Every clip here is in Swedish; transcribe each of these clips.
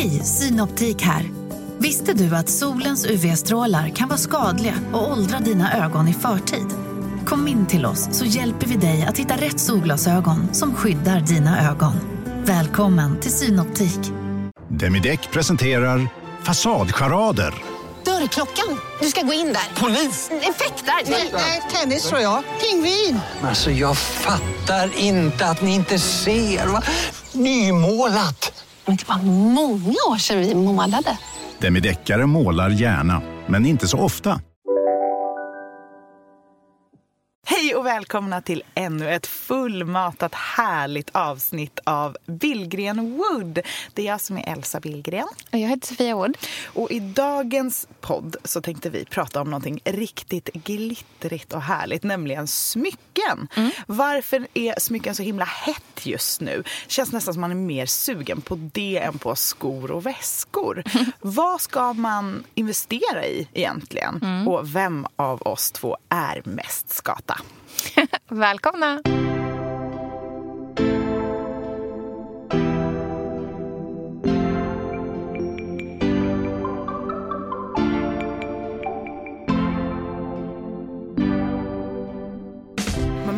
Hej, Synoptik här. Visste du att solens UV-strålar kan vara skadliga och åldra dina ögon i förtid? Kom in till oss så hjälper vi dig att hitta rätt solglasögon som skyddar dina ögon. Välkommen till Synoptik. Demideck presenterar Fasadcharader. Dörrklockan. Du ska gå in där. Polis? Effektar? Nej, tennis tror jag. Pingvin. Alltså jag fattar inte att ni inte ser. Va? Nymålat. Men det var många år sedan vi målade. Demideckare målar gärna, men inte så ofta. Hej och välkomna till ännu ett fullmatat härligt avsnitt av Billgren Wood. Det är jag som är Elsa Billgren. Och jag heter Sofia Wood. Och i dagens podd så tänkte vi prata om någonting riktigt glittrigt och härligt, nämligen smycken. Mm. Varför är smycken så himla hett just nu? Känns nästan som man är mer sugen på det än på skor och väskor. Vad ska man investera i egentligen? Mm. Och vem av oss två är mest skata? Välkomna!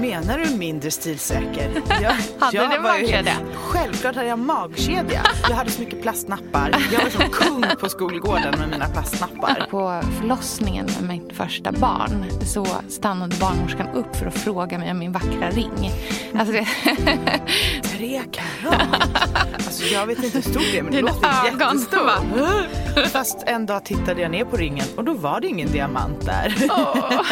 Menar du mindre stilsäker? Jag, hade jag du magkedja? Självklart hade jag magkedja. Jag hade så mycket plastnappar. Jag var som kung på skolgården med mina plastnappar. På förlossningen med mitt första barn så stannade barnmorskan upp för att fråga mig om min vackra ring. Alltså det... Tre karat? Alltså jag vet inte hur stor det är men det låter jättestor. Fast en dag tittade jag ner på ringen och då var det ingen diamant där. Oh.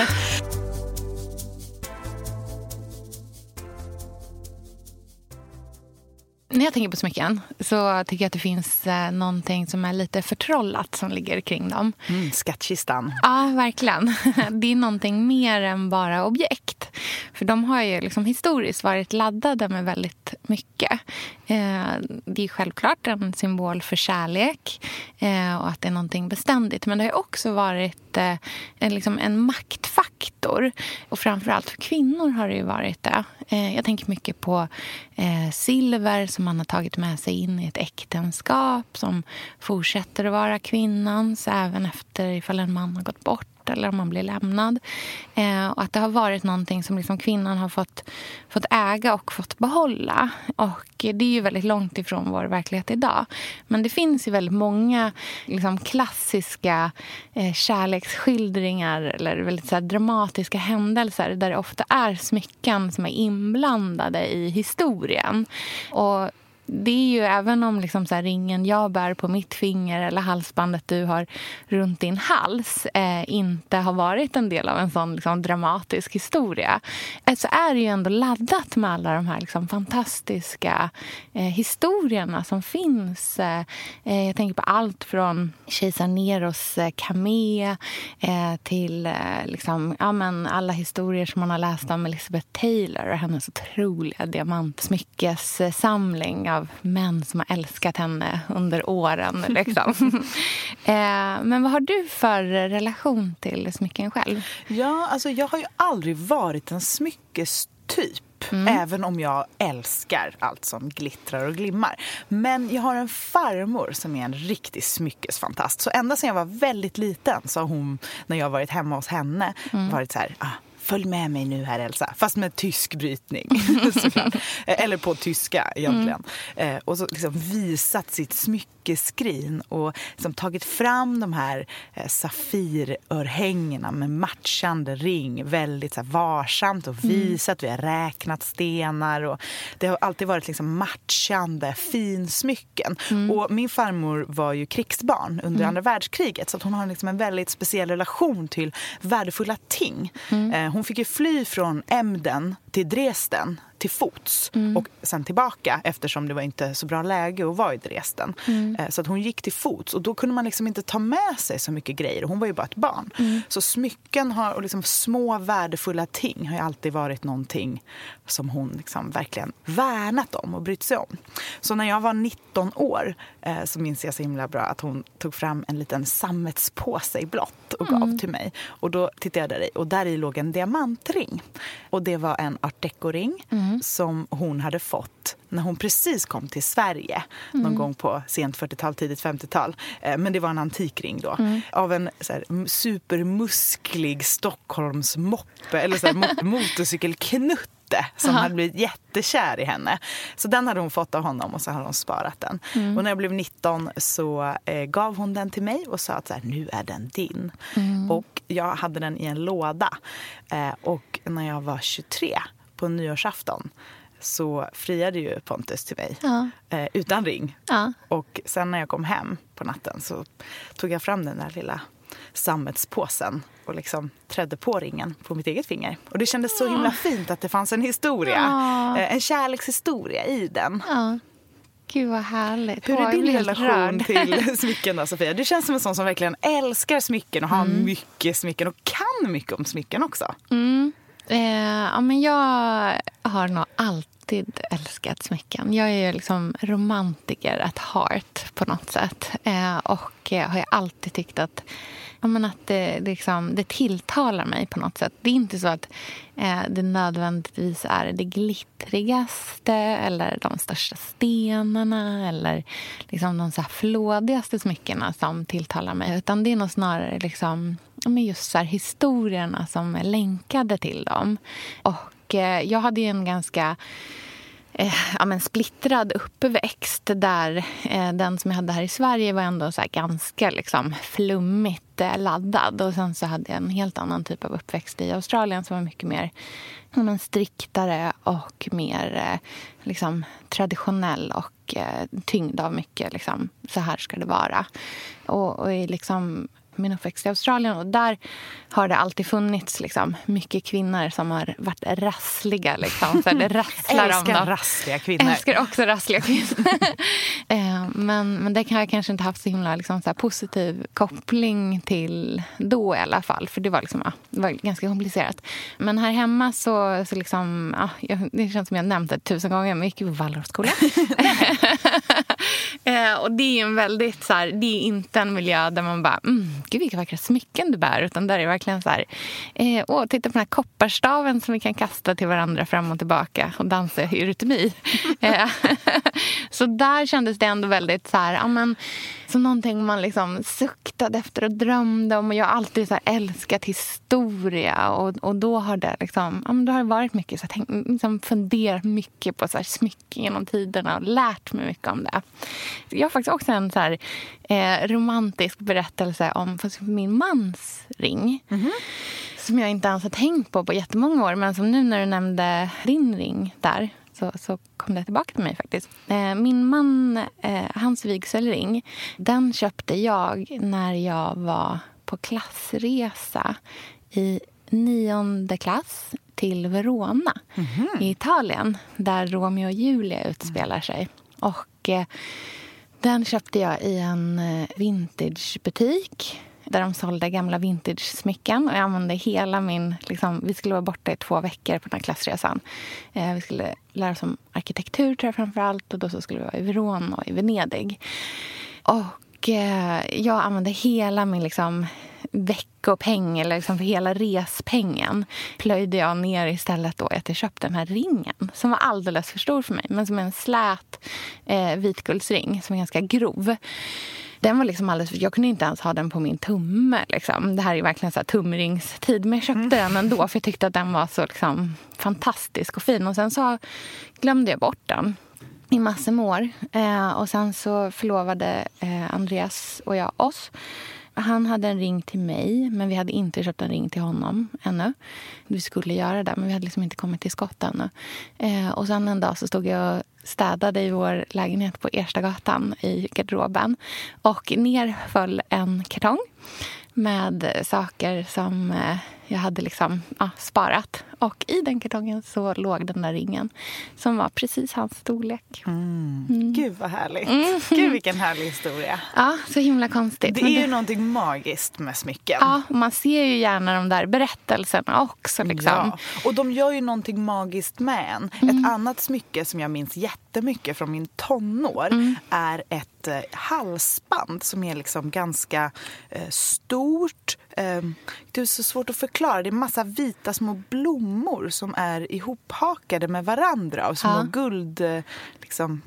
När jag tänker på smycken så tycker jag att det finns eh, någonting som är lite förtrollat som ligger kring dem. Mm, skattkistan. Ja, verkligen. Det är någonting mer än bara objekt. För de har ju liksom historiskt varit laddade med väldigt mycket. Eh, det är självklart en symbol för kärlek eh, och att det är någonting beständigt. Men det har också varit eh, en, liksom en maktfaktor. Och framförallt för kvinnor har det ju varit det. Jag tänker mycket på silver som man har tagit med sig in i ett äktenskap som fortsätter att vara kvinnans även efter ifall en man har gått bort eller om man blir lämnad. Eh, och att det har varit någonting som liksom kvinnan har fått, fått äga och fått behålla. Och det är ju väldigt långt ifrån vår verklighet idag. Men det finns ju väldigt många liksom, klassiska eh, kärleksskildringar eller väldigt så här, dramatiska händelser där det ofta är smycken som är inblandade i historien. Och det är ju även om liksom så ringen jag bär på mitt finger eller halsbandet du har runt din hals eh, inte har varit en del av en sån liksom, dramatisk historia eh, så är det ju ändå laddat med alla de här liksom, fantastiska eh, historierna som finns. Eh, eh jag tänker på allt från kejsar Neros eh, kamé eh, till eh, liksom, ja, men alla historier som man har läst om Elizabeth Taylor och hennes otroliga diamantsmyckessamling av män som har älskat henne under åren. Liksom. eh, men vad har du för relation till smycken själv? Ja, alltså jag har ju aldrig varit en smyckestyp. Mm. Även om jag älskar allt som glittrar och glimmar. Men jag har en farmor som är en riktig smyckesfantast. Så ända sedan jag var väldigt liten så har hon, när jag varit hemma hos henne, mm. varit så här... Ah, följ med mig nu här Elsa. Fast med tysk brytning Eller på tyska egentligen. Mm. Eh, och så liksom visat sitt smyckeskrin och liksom tagit fram de här eh, safirörhängena med matchande ring väldigt så varsamt och mm. visat. Mm. Vi har räknat stenar och det har alltid varit liksom matchande finsmycken. Mm. Och min farmor var ju krigsbarn under mm. andra världskriget så hon har liksom en väldigt speciell relation till värdefulla ting. Mm. Hon fick ju fly från Emden till Dresden till fots mm. och sen tillbaka eftersom det var inte så bra läge att vara i Dresden. Mm. Eh, så att hon gick till fots och då kunde man liksom inte ta med sig så mycket grejer. Hon var ju bara ett barn. Mm. Så smycken har, och liksom små värdefulla ting har alltid varit någonting som hon liksom verkligen värnat om och brytt sig om. Så när jag var 19 år eh, så minns jag så himla bra att hon tog fram en liten sammetspåse i blått och gav mm. till mig. Och då tittade jag där i och där i låg en diamantring. Och det var en art deco-ring. Mm som hon hade fått när hon precis kom till Sverige någon gång på sent 40-tal, tidigt 50-tal. Eh, men det var en antikring då. Av en så här, supermusklig Stockholmsmoppe eller så här, mo- motorcykelknutte som hade blivit jättekär i henne. Så den hade hon fått av honom och så hade hon sparat den. Och när jag blev 19 så eh, gav hon den till mig och sa att så här, nu är den din. Och jag hade den i en låda. Eh, och när jag var 23 på nyårsafton så friade ju Pontus till mig Ja. eh, utan ring. Ja. Och sen när jag kom hem på natten så tog jag fram den där lilla sammetspåsen och liksom trädde på ringen på mitt eget finger. Och det kändes så himla fint att det fanns en historia, Ja. eh, en kärlekshistoria i den. Gud, vad härligt. Hur är din relation rörd. till smycken då, Sofia? Du känns som en sån som verkligen älskar smycken och har Mm. mycket smycken och kan mycket om smycken också. Eh, ja, men jag har nog alltid älskat smycken. Jag är ju liksom romantiker at heart på något sätt. Eh, och eh, har ju alltid tyckt att, ja, men att det, det liksom, det tilltalar mig på något sätt. Det är inte så att eh, det nödvändigtvis är det glittrigaste eller de största stenarna eller liksom de så här flådigaste smyckena som tilltalar mig. Utan det är nog snarare liksom, men just så här historierna som är länkade till dem. Och eh, jag hade ju en ganska eh, ja, men splittrad uppväxt där eh, den som jag hade här i Sverige var ändå så här ganska liksom, flummigt eh, laddad. Och sen så hade jag en helt annan typ av uppväxt i Australien som var mycket mer ja, men striktare och mer eh, liksom, traditionell och eh, tyngd av mycket liksom, så här ska det vara. Och, och liksom, min uppväxt i Australien. Och där har det alltid funnits liksom, mycket kvinnor som har varit rassliga. Liksom. Så det rasslar om Älskar dem. rassliga kvinnor. Älskar också rassliga kvinnor. Men, men det kan jag kanske inte haft så himla liksom, så här, positiv koppling till då i alla fall. För det var, liksom, ja, det var ganska komplicerat. Men här hemma så, så liksom, ja, jag, det känns som jag nämnt det tusen gånger, men jag gick ju på Waldorfskola. eh, och det är en väldigt så här, det är inte en miljö där man bara, mm, gud vilka vackra smycken du bär. Utan där är det verkligen så här, eh, åh, titta på den här kopparstaven som vi kan kasta till varandra fram och tillbaka och dansa i rytmi. Eh, så där kändes det ändå väldigt så här, ja, men, som någonting man liksom suktade efter och drömde om. Och jag har alltid så älskat historia. Och, och då har det liksom, ja, men då har det varit mycket så jag tänkt, liksom funderat mycket på så här smycken genom tiderna och lärt mig mycket om det. Jag har faktiskt också en så här, eh, romantisk berättelse om min mans ring. Som jag inte ens har tänkt på på jättemånga år. Men som nu när du nämnde din ring där så, så kom det tillbaka till mig faktiskt. Eh, min man, eh, hans vigselring, den köpte jag när jag var på klassresa i nionde klass till Verona i Italien där Romeo och Julia utspelar sig. Och eh, den köpte jag i en eh, vintagebutik där de sålde gamla vintage-smycken. Och jag använde hela min... Liksom, vi skulle vara borta i två veckor på den här klassresan. Eh, vi skulle lära oss om arkitektur tror jag framför allt. Och då så skulle vi vara i Verona och i Venedig. Och eh, jag använde hela min liksom, veckopeng, eller liksom för hela respengen plöjde jag ner istället då att jag köpte den här ringen som var alldeles för stor för mig. Men som är en slät eh, vitguldsring som är ganska grov. Den var liksom alldeles, jag kunde inte ens ha den på min tumme. Liksom. Det här är verkligen så tumringstid. Men jag köpte den ändå för jag tyckte att den var så liksom, fantastisk och fin. Och sen så glömde jag bort den i massor med år. Eh, och sen så förlovade eh, Andreas och jag oss. Han hade en ring till mig, men vi hade inte köpt en ring till honom ännu. Vi skulle göra det, men vi hade liksom inte kommit till skott ännu. Eh, och sen en dag så stod jag och städade i vår lägenhet på Erstagatan i garderoben. Och ner föll en kartong med saker som eh, jag hade liksom, ja, sparat. Och i den kartongen så låg den där ringen som var precis hans storlek. Gud vad härligt. Gud vilken härlig historia. Ja, så himla konstigt. Det är ju någonting magiskt med smycken. Ja, och man ser ju gärna de där berättelserna också. Liksom. Ja, och de gör ju någonting magiskt med en. Mm. Ett annat smycke som jag minns jättemycket från min tonår Mm. är ett eh, halsband som är liksom ganska eh, stort, eh, det är så svårt att förklara. Det är massa vita små blommor som är ihophakade med varandra av små Ja. guldkrokar liksom,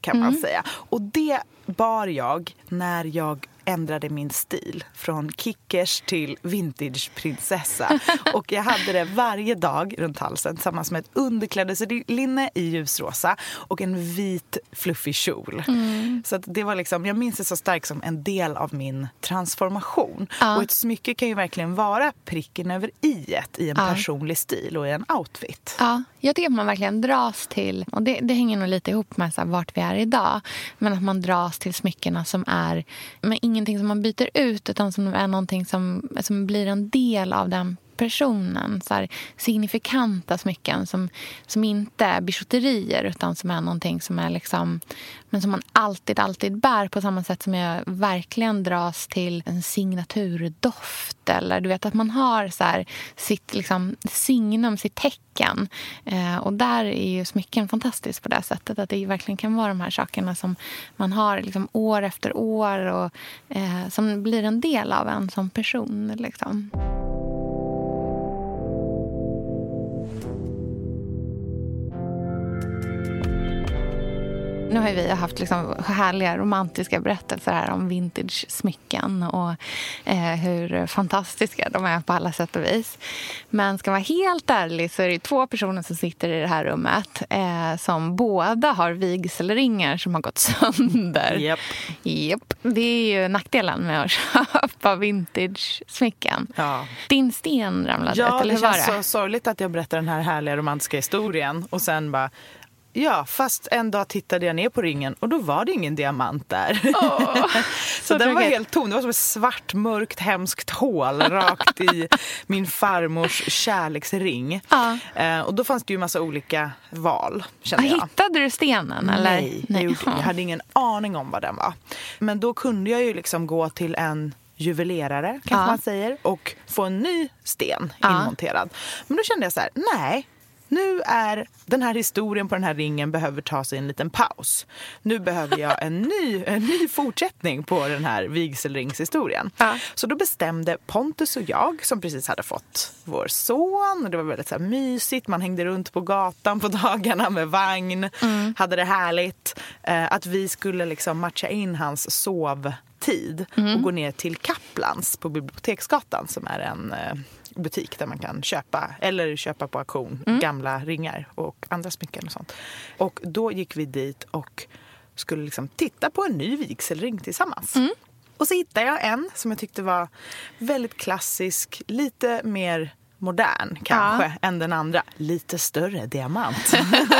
kan man säga. Och det bar jag när jag ändrade min stil från kickers till vintageprinsessa. Och jag hade det varje dag runt halsen tillsammans med ett underklädeslinne i ljusrosa och en vit fluffig kjol. Så att det var liksom, jag minns det så starkt som en del av min transformation. Ja. Och ett smycke kan ju verkligen vara pricken över i i en Ja. personlig stil och i en outfit. Ja, jag tycker att man verkligen dras till, och det, det hänger nog lite ihop med så här, vart vi är idag, men att man dras till smyckena som är men ingenting som man byter ut utan som är någonting som, som blir en del av den personen. Så här, signifikanta smycken som, som inte är bijouterier utan som är någonting som är liksom men som man alltid, alltid bär på samma sätt som jag verkligen dras till en signaturdoft. Eller du vet att man har så här, sitt liksom, signum, sitt tecken. Eh, och där är ju smycken fantastiskt på det sättet. Att det verkligen kan vara de här sakerna som man har liksom, år efter år och eh, som blir en del av en som person. Liksom. Nu har vi haft liksom härliga romantiska berättelser här om vintage-smycken och eh, hur fantastiska de är på alla sätt och vis. Men ska man vara helt ärlig så är det två personer som sitter i det här rummet eh, som båda har vigselringar som har gått sönder. Japp. Japp. Det är ju nackdelen med att köpa vintage-smycken. Ja. Din sten ramlade Ja, ut, eller det hur var känns det? så sorgligt att jag berättar den här härliga romantiska historien och sen bara Ja, fast en dag tittade jag ner på ringen och då var det ingen diamant där. så så den var helt tom. Det var som ett svart, mörkt, hemskt hål rakt i min farmors kärleksring. Ja. Eh, och då fanns det ju massa olika val, kände jag. Hittade du stenen? Eller? Nej, jag, gjorde, jag hade ingen aning om vad den var. Men då kunde jag ju liksom gå till en juvelerare, kanske Ja. man säger, och få en ny sten Ja. inmonterad. Men då kände jag så här, nej. Nu är den här historien på den här ringen behöver ta sig en liten paus. Nu behöver jag en ny, en ny fortsättning på den här vigselringshistorien. Ja. Så då bestämde Pontus och jag, som precis hade fått vår son, och det var väldigt så här mysigt, man hängde runt på gatan på dagarna med vagn, hade det härligt, eh, att vi skulle liksom matcha in hans sovtid och gå ner till Kaplans på Biblioteksgatan som är en eh, butik där man kan köpa, eller köpa på auktion, gamla ringar och andra smycken och sånt. Och då gick vi dit och skulle liksom titta på en ny vigselring tillsammans. Och så hittade jag en som jag tyckte var väldigt klassisk, lite mer modern kanske än den andra. Lite större diamant.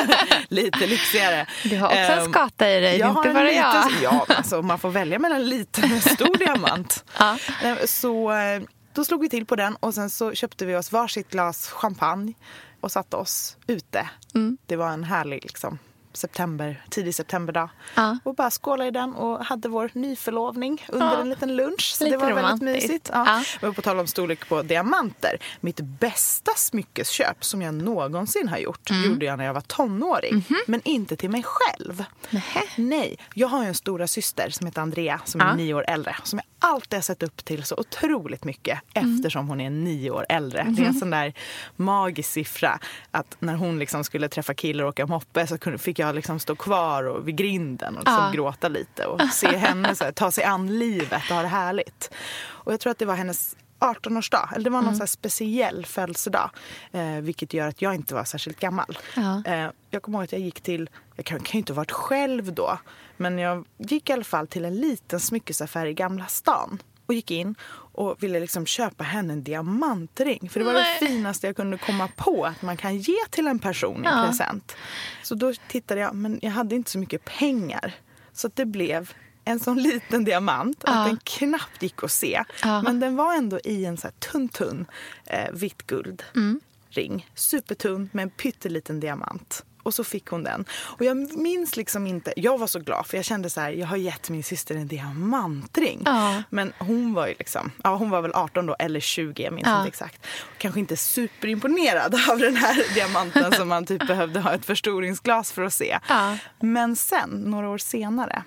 lite lyxigare. Du har också en Ehm, skata i dig, jag inte bara liten, jag. Ja, alltså man får välja mellan en liten och stor diamant. Ja. Eh, Så eh, då slog vi till på den och sen så köpte vi oss varsitt glas champagne och satte oss ute. Mm. Det var en härlig liksom, september, tidig septemberdag. Ja. Och bara skålade i den och hade vår nyförlovning under Ja. en liten lunch. Så Lite det var väldigt romantiskt. mysigt. Ja. Ja. Men på tal om storlek på diamanter. Mitt bästa smyckesköp som jag någonsin har gjort Mm. gjorde jag när jag var tonåring. Mhm. Men inte till mig själv. Nähä. Nej, jag har ju en stora syster som heter Andrea som är nio år äldre. Som jag alltid har sett upp till så otroligt mycket Mm. eftersom hon är nio år äldre. Det är en sån där magisk siffra att när hon liksom skulle träffa killar och åka moppe så fick jag liksom stå kvar och vid grinden och liksom Ja. gråta lite och se henne så här, ta sig an livet och ha det härligt. Och jag tror att det var hennes 18-årsdag, eller det var någon Mm. speciell födelsedag. Eh, vilket gör att jag inte var särskilt gammal. Ja. Eh, jag kommer ihåg att jag gick till, jag kan, kan ju inte ha varit själv då, men jag gick i alla fall till en liten smyckesaffär i Gamla stan och gick in och ville liksom köpa henne en diamantring. För det var Nej. det finaste jag kunde komma på att man kan ge till en person i Ja. present. Så då tittade jag, men jag hade inte så mycket pengar. Så det blev en sån liten diamant Ja. att den knappt gick att se. Ja. Men den var ändå i en så tunn, tunn eh, vitt guld Mm. ring. Supertunn med en pytteliten diamant. Och så fick hon den. Och jag minns liksom inte, jag var så glad för jag kände så här, jag har gett min syster en diamantring. Ja. Men hon var ju liksom, ja hon var väl 18 då eller 20, jag minns Ja. inte exakt. Kanske inte superimponerad av den här diamanten som man typ behövde ha ett förstoringsglas för att se. Ja. Men sen, några år senare,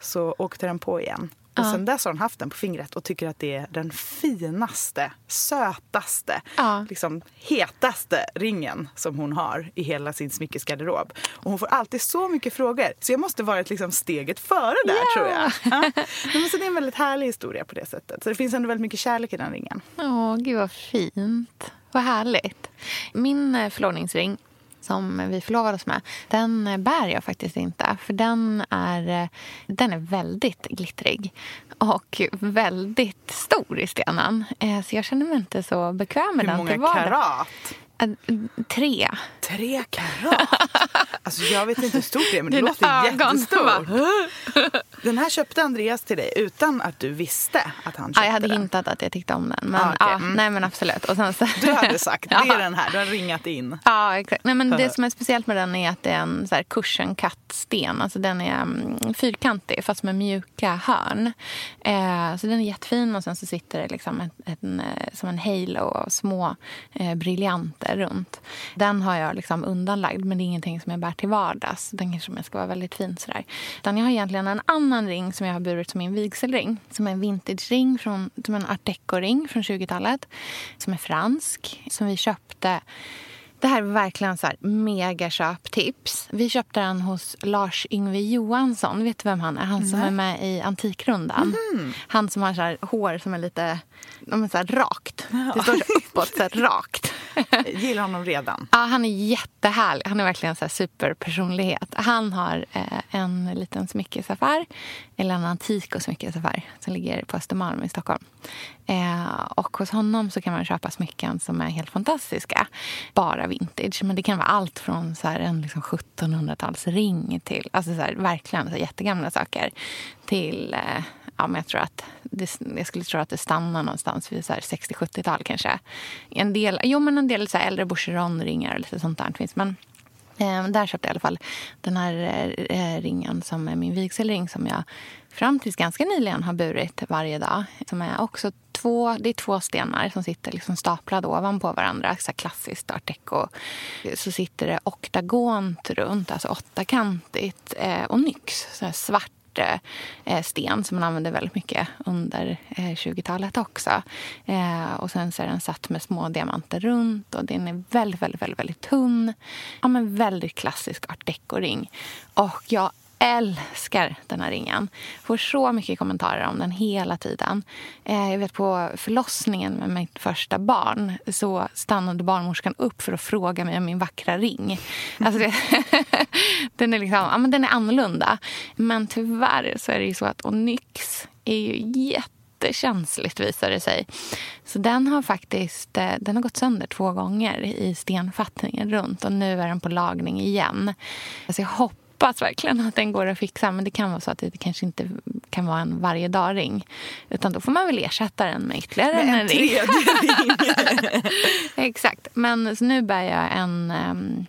så åkte den på igen. Och Ja. sen dess har hon haft den på fingret och tycker att det är den finaste, sötaste, Ja. liksom hetaste ringen som hon har i hela sin smyckesgarderob. Och hon får alltid så mycket frågor. Så jag måste varit liksom steget före där Ja. tror jag. Ja. Men så det är en väldigt härlig historia på det sättet. Så det finns ändå väldigt mycket kärlek i den ringen. Åh, gud vad fint. Vad härligt. Min eh, förlovningsring som vi förlovade oss med, den bär jag faktiskt inte. För den är, den är väldigt glittrig och väldigt stor i stenen. Eh, Så jag känner mig inte så bekväm med Hur den många till vardags. karat? Eh, Tre. Tre karat? Alltså jag vet inte hur stort det är men det Dina låter ögon jättestort. Den här köpte Andreas till dig utan att du visste att han köpte Ja, jag hade den. hintat att jag tyckte om den. Men, Ah, okej. ja, Mm. nej, men absolut. Och sen så, Du hade sagt, det är den här, du har ringat in. Ja, exakt. Nej, men det som är speciellt med den är att det är en så här cushion sten. Alltså den är mm, fyrkantig fast med mjuka hörn. Eh, så den är jättefin och sen så sitter det liksom en, en, eh, som en halo av små eh, briljanter runt. Den har jag liksom undanlagd men det är ingenting som jag bär till vardags. Den kanske ska vara väldigt fin sådär. Utan jag har egentligen en annan ring som jag har burit som min vigselring. Som är en vintage-ring, från, som en art deco-ring från 20-talet. Som är fransk, som vi köpte det här är verkligen så här mega köptips. Vi köpte den hos Lars Yngve Johansson. Vet du vem han är? Han som är med i Antikrundan. Han som har så här hår som är lite ja, så här rakt. Det står så uppåt, så här rakt. Jag gillar honom redan. Ja, han är jättehärlig. Han är verkligen så superpersonlighet. Han har eh, en liten smyckesaffär, eller en antik och smyckesaffär som ligger på Östermalm i Stockholm. Eh, och hos honom så kan man köpa smycken som är helt fantastiska. Bara vintage. Men det kan vara allt från så här en liksom 1700-talsring till alltså så här, verkligen så här jättegamla saker till eh, ja, men jag, tror att det, jag skulle tro att det stannar någonstans vid 60-70-tal kanske. En del, jo, men en del så här äldre Boucheron-ringar och lite sånt där finns. Men eh, där köpte jag i alla fall den här eh, ringen som är min vigselring som jag fram tills ganska nyligen har burit varje dag. Som är också två, det är två stenar som sitter liksom staplade ovanpå varandra. Så klassiskt art deco. Så sitter det oktagont runt, alltså åttakantigt. Eh, och nyx, så här svart eh, eh, sten som man använde väldigt mycket under eh, 20-talet också. Och sen så är den satt med små diamanter runt och den är väldigt, väldigt, väldigt, väldigt tunn. Ja, men väldigt klassisk art deco-ring. Och jag älskar den här ringen. Får så mycket kommentarer om den hela tiden. Eh, jag vet på förlossningen med mitt första barn så stannade barnmorskan upp för att fråga mig om min vackra ring. Alltså det, den, är liksom, ja, men den är annorlunda. Men tyvärr så är det ju så att Onyx är ju jättekänsligt visar det sig. Så den har faktiskt eh, den har gått sönder två gånger i stenfattningen runt och nu är den på lagning igen. Alltså jag hoppas verkligen att den går att fixa men det kan vara så att det kanske inte kan vara en varje dag-ring. Utan då får man väl ersätta den med ytterligare Med en, en ring. ring. Exakt. Men så nu bär jag en, ehm,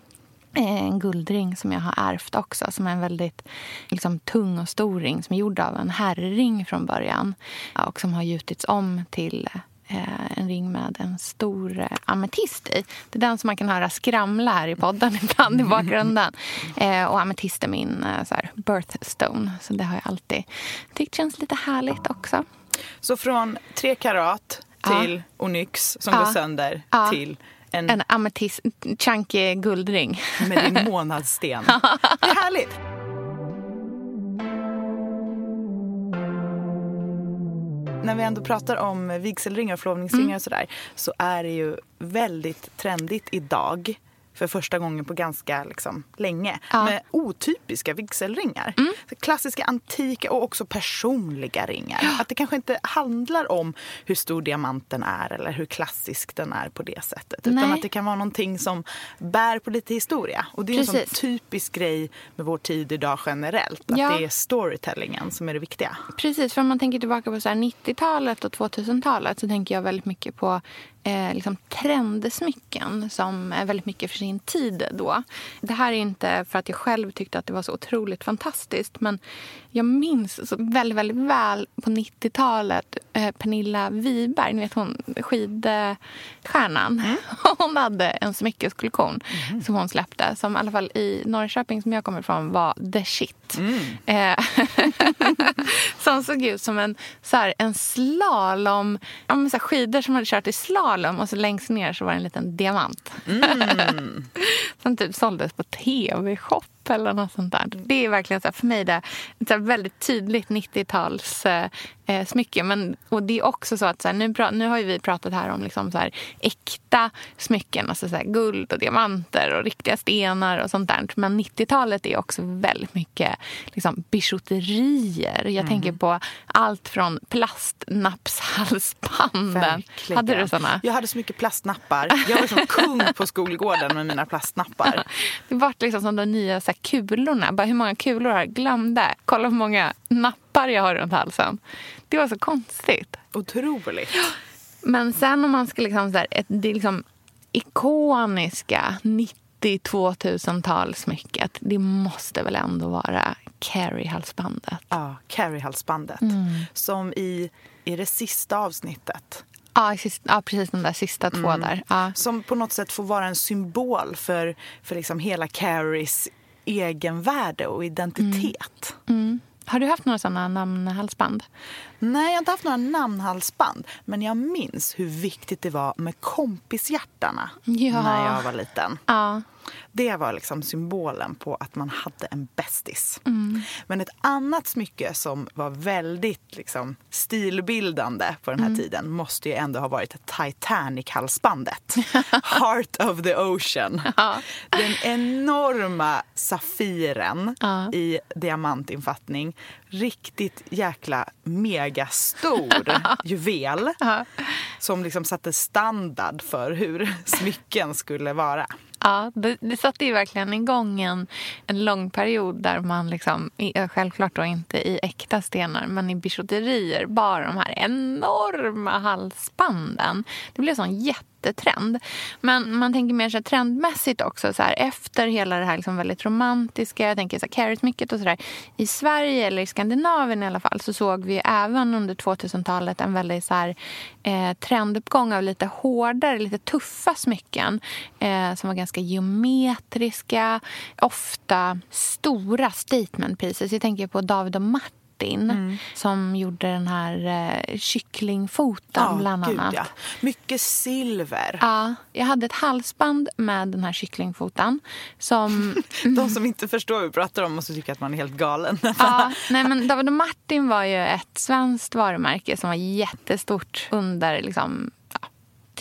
en guldring som jag har ärvt också. Som är en väldigt liksom, tung och stor ring som är gjord av en herrring från början. Och som har gjutits om till en ring med en stor eh, ametist i. Det är den som man kan höra skramla här i podden ibland i bakgrunden. Eh, och ametist är min eh, så här, birthstone. Så det har jag alltid tyckt känns lite härligt också. Så från tre karat Ja. till onyx som Ja. går sönder Ja. till en, En ametist, chunky guldring. med din månadssten. Det är härligt. När vi ändå pratar om vigselringar och förlovningsringar Mm. och sådär så är det ju väldigt trendigt idag för första gången på ganska liksom, länge Ja. med otypiska vigselringar. Mm. Klassiska antika och också personliga ringar. Att det kanske inte handlar om hur stor diamanten är eller hur klassisk den är på det sättet. Utan Nej. att det kan vara någonting som bär på lite historia. Och det är en sån Precis. typisk grej med vår tid idag generellt. Att Ja. det är storytellingen som är det viktiga. Precis, för om man tänker tillbaka på så här 90-talet och 2000-talet så tänker jag väldigt mycket på eh, liksom trendsmycken som är väldigt mycket för sin tid då. Det här är inte för att jag själv tyckte att det var så otroligt fantastiskt men jag minns så väldigt, väldigt väl på 90-talet eh, Pernilla Wiberg, ni vet hon skidstjärnan. Mm. Hon hade en smyckeskollektion mm. som hon släppte som i alla fall i Norrköping som jag kommer ifrån var the shit. Mm. Eh, som såg ut som en, så här, en slalom, ja, men så här, skidor som hade kört i slalom och så längst ner så var det en liten diamant. Mm. som typ såldes på tv-shop eller något sånt där. Det är verkligen så här, för mig det, ett väldigt tydligt 90-tals eh, eh, smycke. Men, och det är också så att så här, nu, nu har vi pratat här om liksom så här, äkta smycken, alltså så här, guld och diamanter och riktiga stenar och sånt där. Men 90-talet är också väldigt mycket liksom, bijouterier. Jag mm. tänker på allt från plastnappshalsbanden. Hade du såna? Jag hade så mycket plastnappar. Jag var som kung på skolgården med mina plastnappar. det var liksom som de nya så kulorna. Bara hur många kulor har jag? Glömde. Kolla hur många nappar jag har runt halsen. Det var så konstigt. Otroligt. Men sen om man ska liksom så här, ett, det är liksom ikoniska 90-2000-talsmycket. Det måste väl ändå vara Carrie-halsbandet? Ja, Carrie-halsbandet. Mm. Som i, i det sista avsnittet. Ja, ja, precis de där sista två mm. där. Ja. Som på något sätt får vara en symbol för, för liksom hela Carries egenvärde och identitet. Mm. Mm. Har du haft några sådana namnhalsband? Nej, jag har inte haft några namnhalsband. Men jag minns hur viktigt det var med kompishjärtarna ja. när jag var liten. Ja. Det var liksom symbolen på att man hade en bästis. Mm. Men ett annat smycke som var väldigt liksom, stilbildande på den här mm. tiden måste ju ändå ha varit Titanic-halsbandet. Heart of the Ocean. Ja. Den enorma safiren ja. i diamantinfattning. Riktigt jäkla megastor juvel som liksom satte standard för hur smycken skulle vara. Ja, det, det satte ju verkligen igång en, en lång period där man liksom, eh, självklart då inte i äkta stenar, men i bijouterier bar de här enorma halsbanden. Det blev sån jätte jättetrend. Men man tänker mer så här, trendmässigt också. Så här, efter hela det här liksom väldigt romantiska, jag tänker så här, carrot-smycket och sådär. I Sverige, eller i Skandinavien i alla fall, så såg vi även under 2000-talet en väldigt så här, eh, trenduppgång av lite hårdare, lite tuffa smycken. Eh, som var ganska geometriska, ofta stora statement pieces. Jag tänker på David och Martin Martin mm. som gjorde den här eh, kycklingfoten ja, bland annat. Gud, ja. Mycket silver. Ja, jag hade ett halsband med den här kycklingfoten. Som... De som inte förstår vad vi pratar om måste tycka att man är helt galen. ja, nej, men David och Martin var ju ett svenskt varumärke som var jättestort under liksom,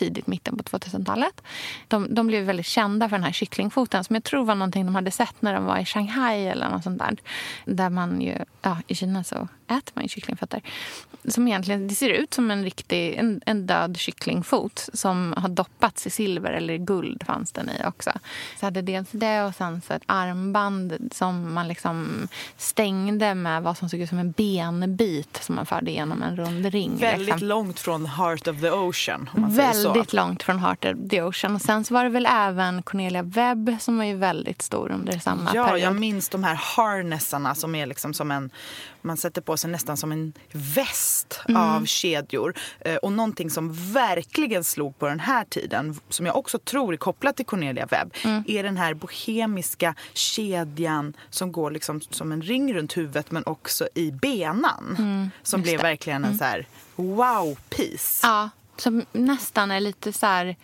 tidigt, mitten på 2000-talet. De, de blev väldigt kända för den här kycklingfoten som jag tror var någonting de hade sett när de var i Shanghai eller något sånt där. Där man ju, ja, i Kina så äter man ju kycklingfötter. Som egentligen, det ser ut som en riktig, en, en död kycklingfot som har doppats i silver eller guld fanns den i också. Så hade dels det och sen så ett armband som man liksom stängde med vad som såg ut som en benbit som man förde genom en rund ring. Väldigt liksom. långt från Heart of the Ocean. Väldigt långt från Heart of the Ocean. Och sen så var det väl även Cornelia Webb som var ju väldigt stor under samma ja, period. Ja, jag minns de här harnessarna som är liksom som en man sätter på sig nästan som en väst mm. av kedjor. Eh, och någonting som verkligen slog på den här tiden, som jag också tror är kopplat till Cornelia Webb, mm. är den här bohemiska kedjan som går liksom som en ring runt huvudet men också i benan. Mm. Som blev verkligen en mm. så här wow-piece. Ja, som nästan är lite så här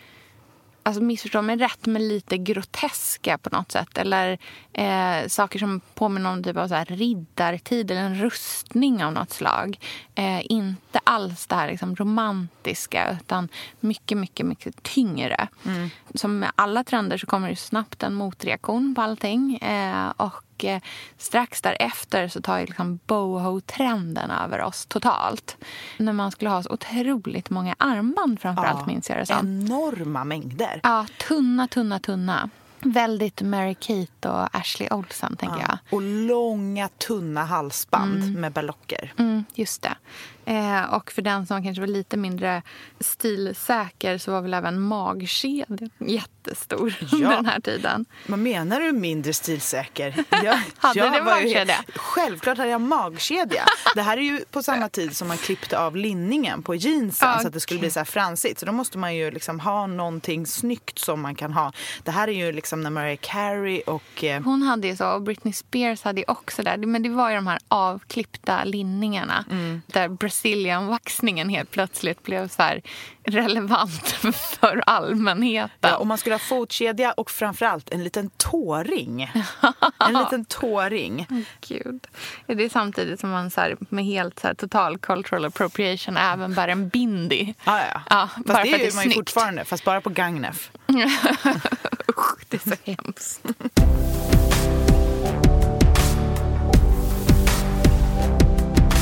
alltså missförstå mig rätt, men lite groteska på något sätt. Eller eh, saker som påminner om typ av så här riddartid eller en rustning av något slag. Eh, inte alls det här liksom romantiska, utan mycket, mycket, mycket tyngre. Mm. Som med alla trender så kommer det snabbt en motreaktion på allting. Eh, och och eh, strax därefter så tar liksom boho-trenden över oss totalt. När man skulle ha så otroligt många armband framförallt ja, minns jag det som. Enorma mängder. Ja, tunna, tunna, tunna. Väldigt Mary-Kate och Ashley Olsen, tänker ja. jag. Och långa, tunna halsband mm. med berlocker. Mm, just det. Eh, och för den som kanske var lite mindre stilsäker så var väl även magkedjan jättestor under den här tiden. Vad menar du mindre stilsäker? Jag, Hade jag du var ju- magkedja? Självklart hade jag magkedja. Det här är ju på samma tid som man klippte av linningen på jeansen så att det skulle bli så här fransigt. Så då måste man ju liksom ha någonting snyggt som man kan ha. Det här är ju liksom när Mariah Carey och... Eh, Hon hade ju så, och Britney Spears hade ju också där. Men det var ju de här avklippta linningarna. Mm. Där Brazilian-vaxningen helt plötsligt blev så relevant för allmänheten. Ja, och man skulle ha fotkedja och framförallt en liten tåring. En liten tåring. Gud. Är det samtidigt som man så här, med helt så här, total cultural appropriation även bär en bindi? Ja, ja. Ja, fast bara det är ju är man ju fortfarande, fast bara på Gagnef. Usch, det är så hemskt.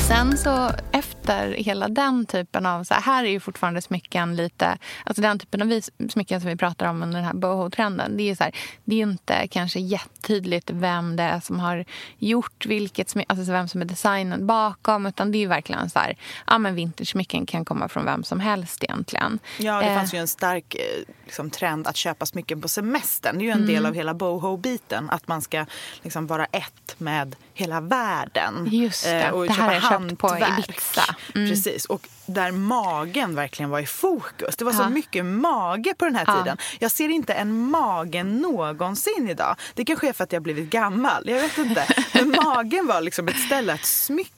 Sen så efter hela den typen av... Så här, är ju fortfarande smycken lite... Alltså den typen av smycken som vi pratar om under den här boho-trenden. Det är så här, det är inte kanske jättetydligt vem det är som har gjort vilket smycke, alltså vem som är designen bakom. Utan det är ju verkligen så här, ja men vintage-smycken kan komma från vem som helst egentligen. Ja, det Eh, fanns ju en stark eh, liksom, trend att köpa smycken på semestern. Det är ju en del Mm. av hela boho-biten. Att man ska liksom, vara ett med hela världen. Just det. Eh, och Det här köpa hantverk. Mm. Precis. Och där magen verkligen var i fokus. Det var så Ja. mycket mage på den här Ja. tiden. Jag ser inte en mage någonsin idag. Det kanske är för att jag blivit gammal. Jag vet inte. Men magen var liksom ett ställe att smycka.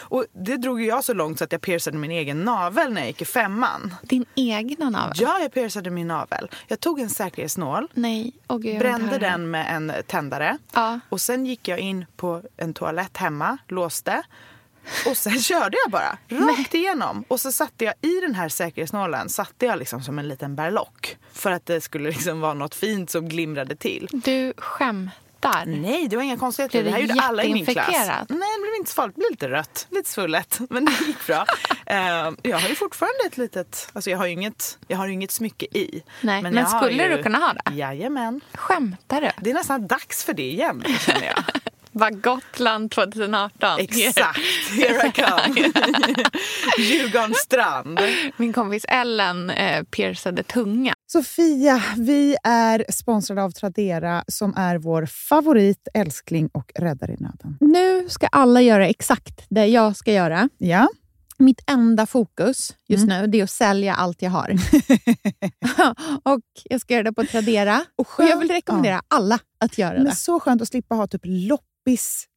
Och det drog jag så långt så att jag piercade min egen navel när jag gick i femman. Din egna navel? Ja, jag piercade min navel. Jag tog en säkerhetsnål, Nej. Åh, gud, brände den med en tändare Ja. och sen gick jag in på en toalett hemma, låste och sen körde jag bara rakt igenom. Och så satte jag i den här säkerhetsnålen satte jag liksom som en liten berlock för att det skulle liksom vara något fint som glimrade till. Du skämtar. Nej, det var inga konstigheter. Blev Det här gjorde alla i min klass. Nej, det blev inte så farligt. Det blev lite rött, lite svullet. Men det gick bra. Eh, jag har ju fortfarande ett litet... Alltså jag har ju inget, jag har inget smycke i. Nej, men har skulle ju, du kunna ha det? Jajamän. Skämtar du? Det är nästan dags för det igen, känner jag. Var Gotland 2018. Exakt. Here I come. Djurgårdens strand. Min kompis Ellen eh, piercade tunga. Sofia, vi är sponsrade av Tradera som är vår favorit, älskling och räddare i nöden. Nu ska alla göra exakt det jag ska göra. Ja, Mitt enda fokus just Mm. nu det är att sälja allt jag har. och Jag ska göra det på Tradera. och, Och jag vill rekommendera alla att göra Men det. så skönt att slippa ha typ loppis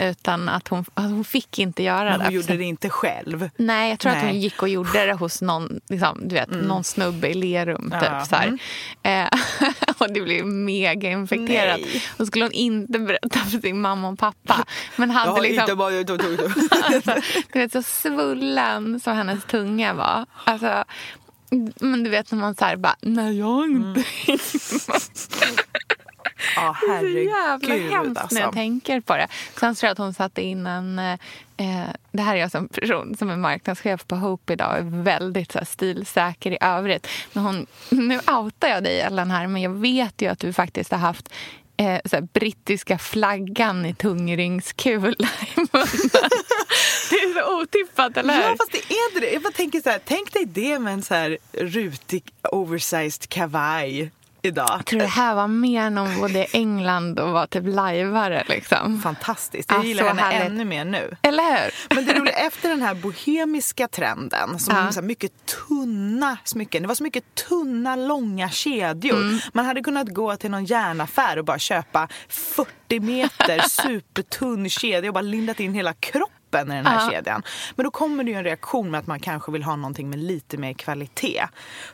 Utan att hon, att hon fick inte göra Men det. hon gjorde det inte själv. Nej, jag tror att Nej. hon gick och gjorde det hos någon, liksom, du vet, någon snubbe i Lerum. Typ, Ja, så mm. Eh, och det blev mega infekterat. Nej. Då skulle hon inte berätta för sin mamma och pappa. Men hade liksom, bara... alltså, du vet, så svullen som hennes tunga var. Alltså, men du vet när man så här bara, nej jag har inte. Ja, Det är så jävla herregud hemskt när jag alltså. tänker på det. Sen tror jag att hon satte in en, eh, Eh, det här är jag som person som är marknadschef på Hope idag är väldigt så här, stilsäker i övrigt. Men hon, nu outar jag dig, Ellen, här, men jag vet ju att du faktiskt har haft eh, så brittiska flaggan i tungringskula i munnen. Det är så otippat, eller hur? Ja, fast det är inte det. Jag bara tänker så här, tänk dig det med en så här rutig oversized kavaj idag. Jag tror det här var mer någon både England och var typ lajvare. Liksom. Fantastiskt. Jag Ja, gillar henne härligt. ännu mer nu. Eller hur? Men det roliga, efter den här bohemiska trenden, som Ja. så mycket tunna smycken. Det var så mycket tunna, långa kedjor. Mm. Man hade kunnat gå till någon järnaffär och bara köpa 40 meter supertunn kedja och bara lindat in hela kroppen i den här Ja. kedjan. Men då kommer det ju en reaktion med att man kanske vill ha någonting med lite mer kvalitet.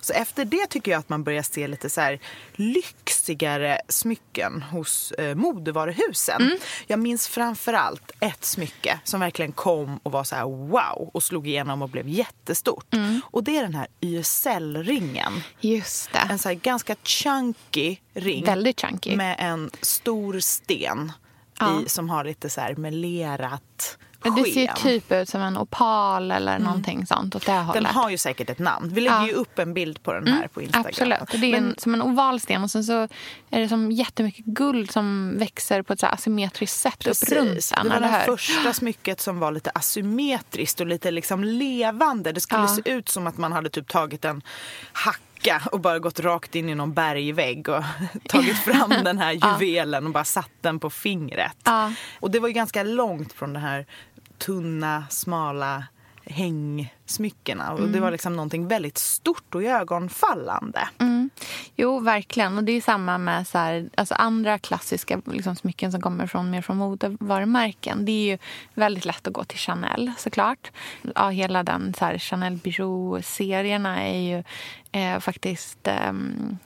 Så efter det tycker jag att man börjar se lite så här lyxigare smycken hos eh, modevaruhusen. Mm. Jag minns framför allt ett smycke som verkligen kom och var så här wow och slog igenom och blev jättestort. Mm. Och det är den här YSL-ringen. Just det. En så här ganska chunky ring. Väldigt chunky. Med en stor sten Ja. i, som har lite så här melerat sken. Det ser typ ut som en opal eller någonting sånt åt det Den hållet. har ju säkert ett namn. Vi lägger Ja. ju upp en bild på den här på Instagram. Absolut. Och Det är en, som en oval sten och sen så är det som jättemycket guld som växer på ett så asymmetriskt sätt upp runt Precis. den. Det var det första smycket som var lite asymmetriskt och lite liksom levande. Det skulle Ja. se ut som att man hade typ tagit en hacka och bara gått rakt in i någon bergvägg och tagit fram den här juvelen och bara satt den på fingret. Ja. Och det var ju ganska långt från det här tunna, smala hängsmyckena. Och Mm. det var liksom någonting väldigt stort och ögonfallande. Jo, verkligen. Och det är samma med så här, alltså andra klassiska liksom, smycken som kommer från, mer från modevarumärken. Det är ju väldigt lätt att gå till Chanel såklart. Ja, hela den så här, Chanel Bijou-serierna är ju eh, faktiskt eh,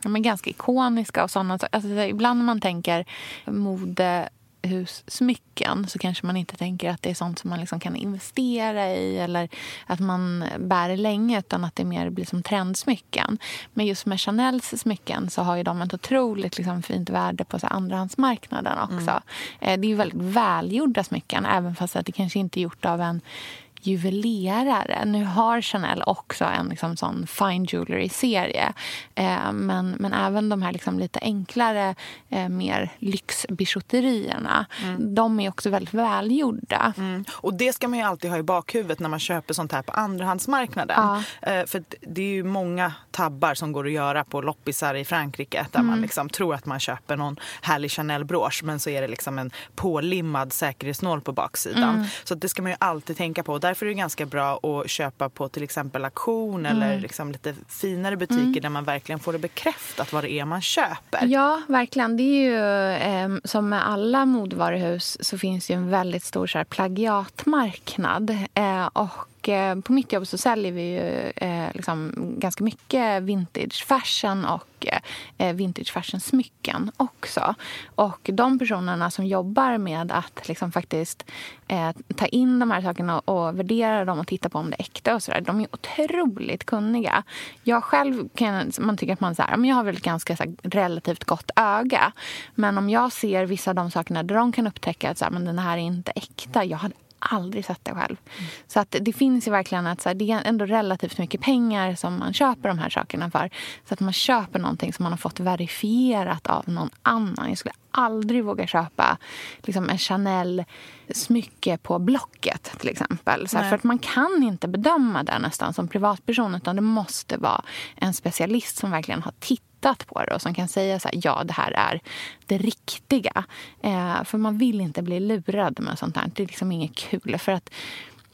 men ganska ikoniska. och såna, alltså, Ibland när man tänker mode hussmycken så kanske man inte tänker att det är sånt som man liksom kan investera i eller att man bär länge utan att det mer blir som trendsmycken. Men just med Chanels smycken så har ju de ett otroligt liksom fint värde på så andrahandsmarknaden också. Eh, Det är ju väldigt välgjorda smycken även fast att det kanske inte är gjort av en juvelerare. Nu har Chanel också en liksom sån fine jewelry-serie. Eh, men, men även de här liksom lite enklare, eh, mer lyxbijouterierna de är också väldigt välgjorda. Mm. Och det ska man ju alltid ha i bakhuvudet när man köper sånt här på andrahandsmarknaden. Ja. Eh, för det är ju många tabbar som går att göra på loppisar i Frankrike där Mm. man liksom tror att man köper någon härlig Chanel-brosch men så är det liksom en pålimmad säkerhetsnål på baksidan. Mm. Så det ska man ju alltid tänka på. Därför är det ganska bra att köpa på till exempel auktion Mm. eller liksom lite finare butiker där man verkligen får det bekräftat vad det är man köper. Ja, verkligen. Det är ju eh, som med alla modevaruhus så finns det ju en väldigt stor så här, plagiatmarknad. Eh, och eh, på mitt jobb så säljer vi ju eh, liksom, ganska mycket vintage fashion och eh, vintage fashion-smycken också. Och de personerna som jobbar med att liksom, faktiskt eh, ta in de här sakerna och värdera dem och titta på om det är äkta och sådär, de är otroligt kunniga. Jag själv kan man tycker att man så här, men jag har väl ett ganska så här, relativt gott öga. Men om jag ser vissa av de sakerna där de kan upptäcka att så här, men den här är inte äkta. Jag hade aldrig sett det själv. Så att det finns ju verkligen att så här, det är ändå relativt mycket pengar som man köper de här sakerna för. Så att man köper någonting som man har fått verifierat av någon annan. Jag skulle aldrig våga köpa liksom, en Chanel-smycke på Blocket till exempel. Så här, för att man kan inte bedöma det nästan som privatperson utan det måste vara en specialist som verkligen har tittat på det och som kan säga så här, ja det här är det riktiga. Eh, för man vill inte bli lurad med sånt här. Det är liksom inget kul. För att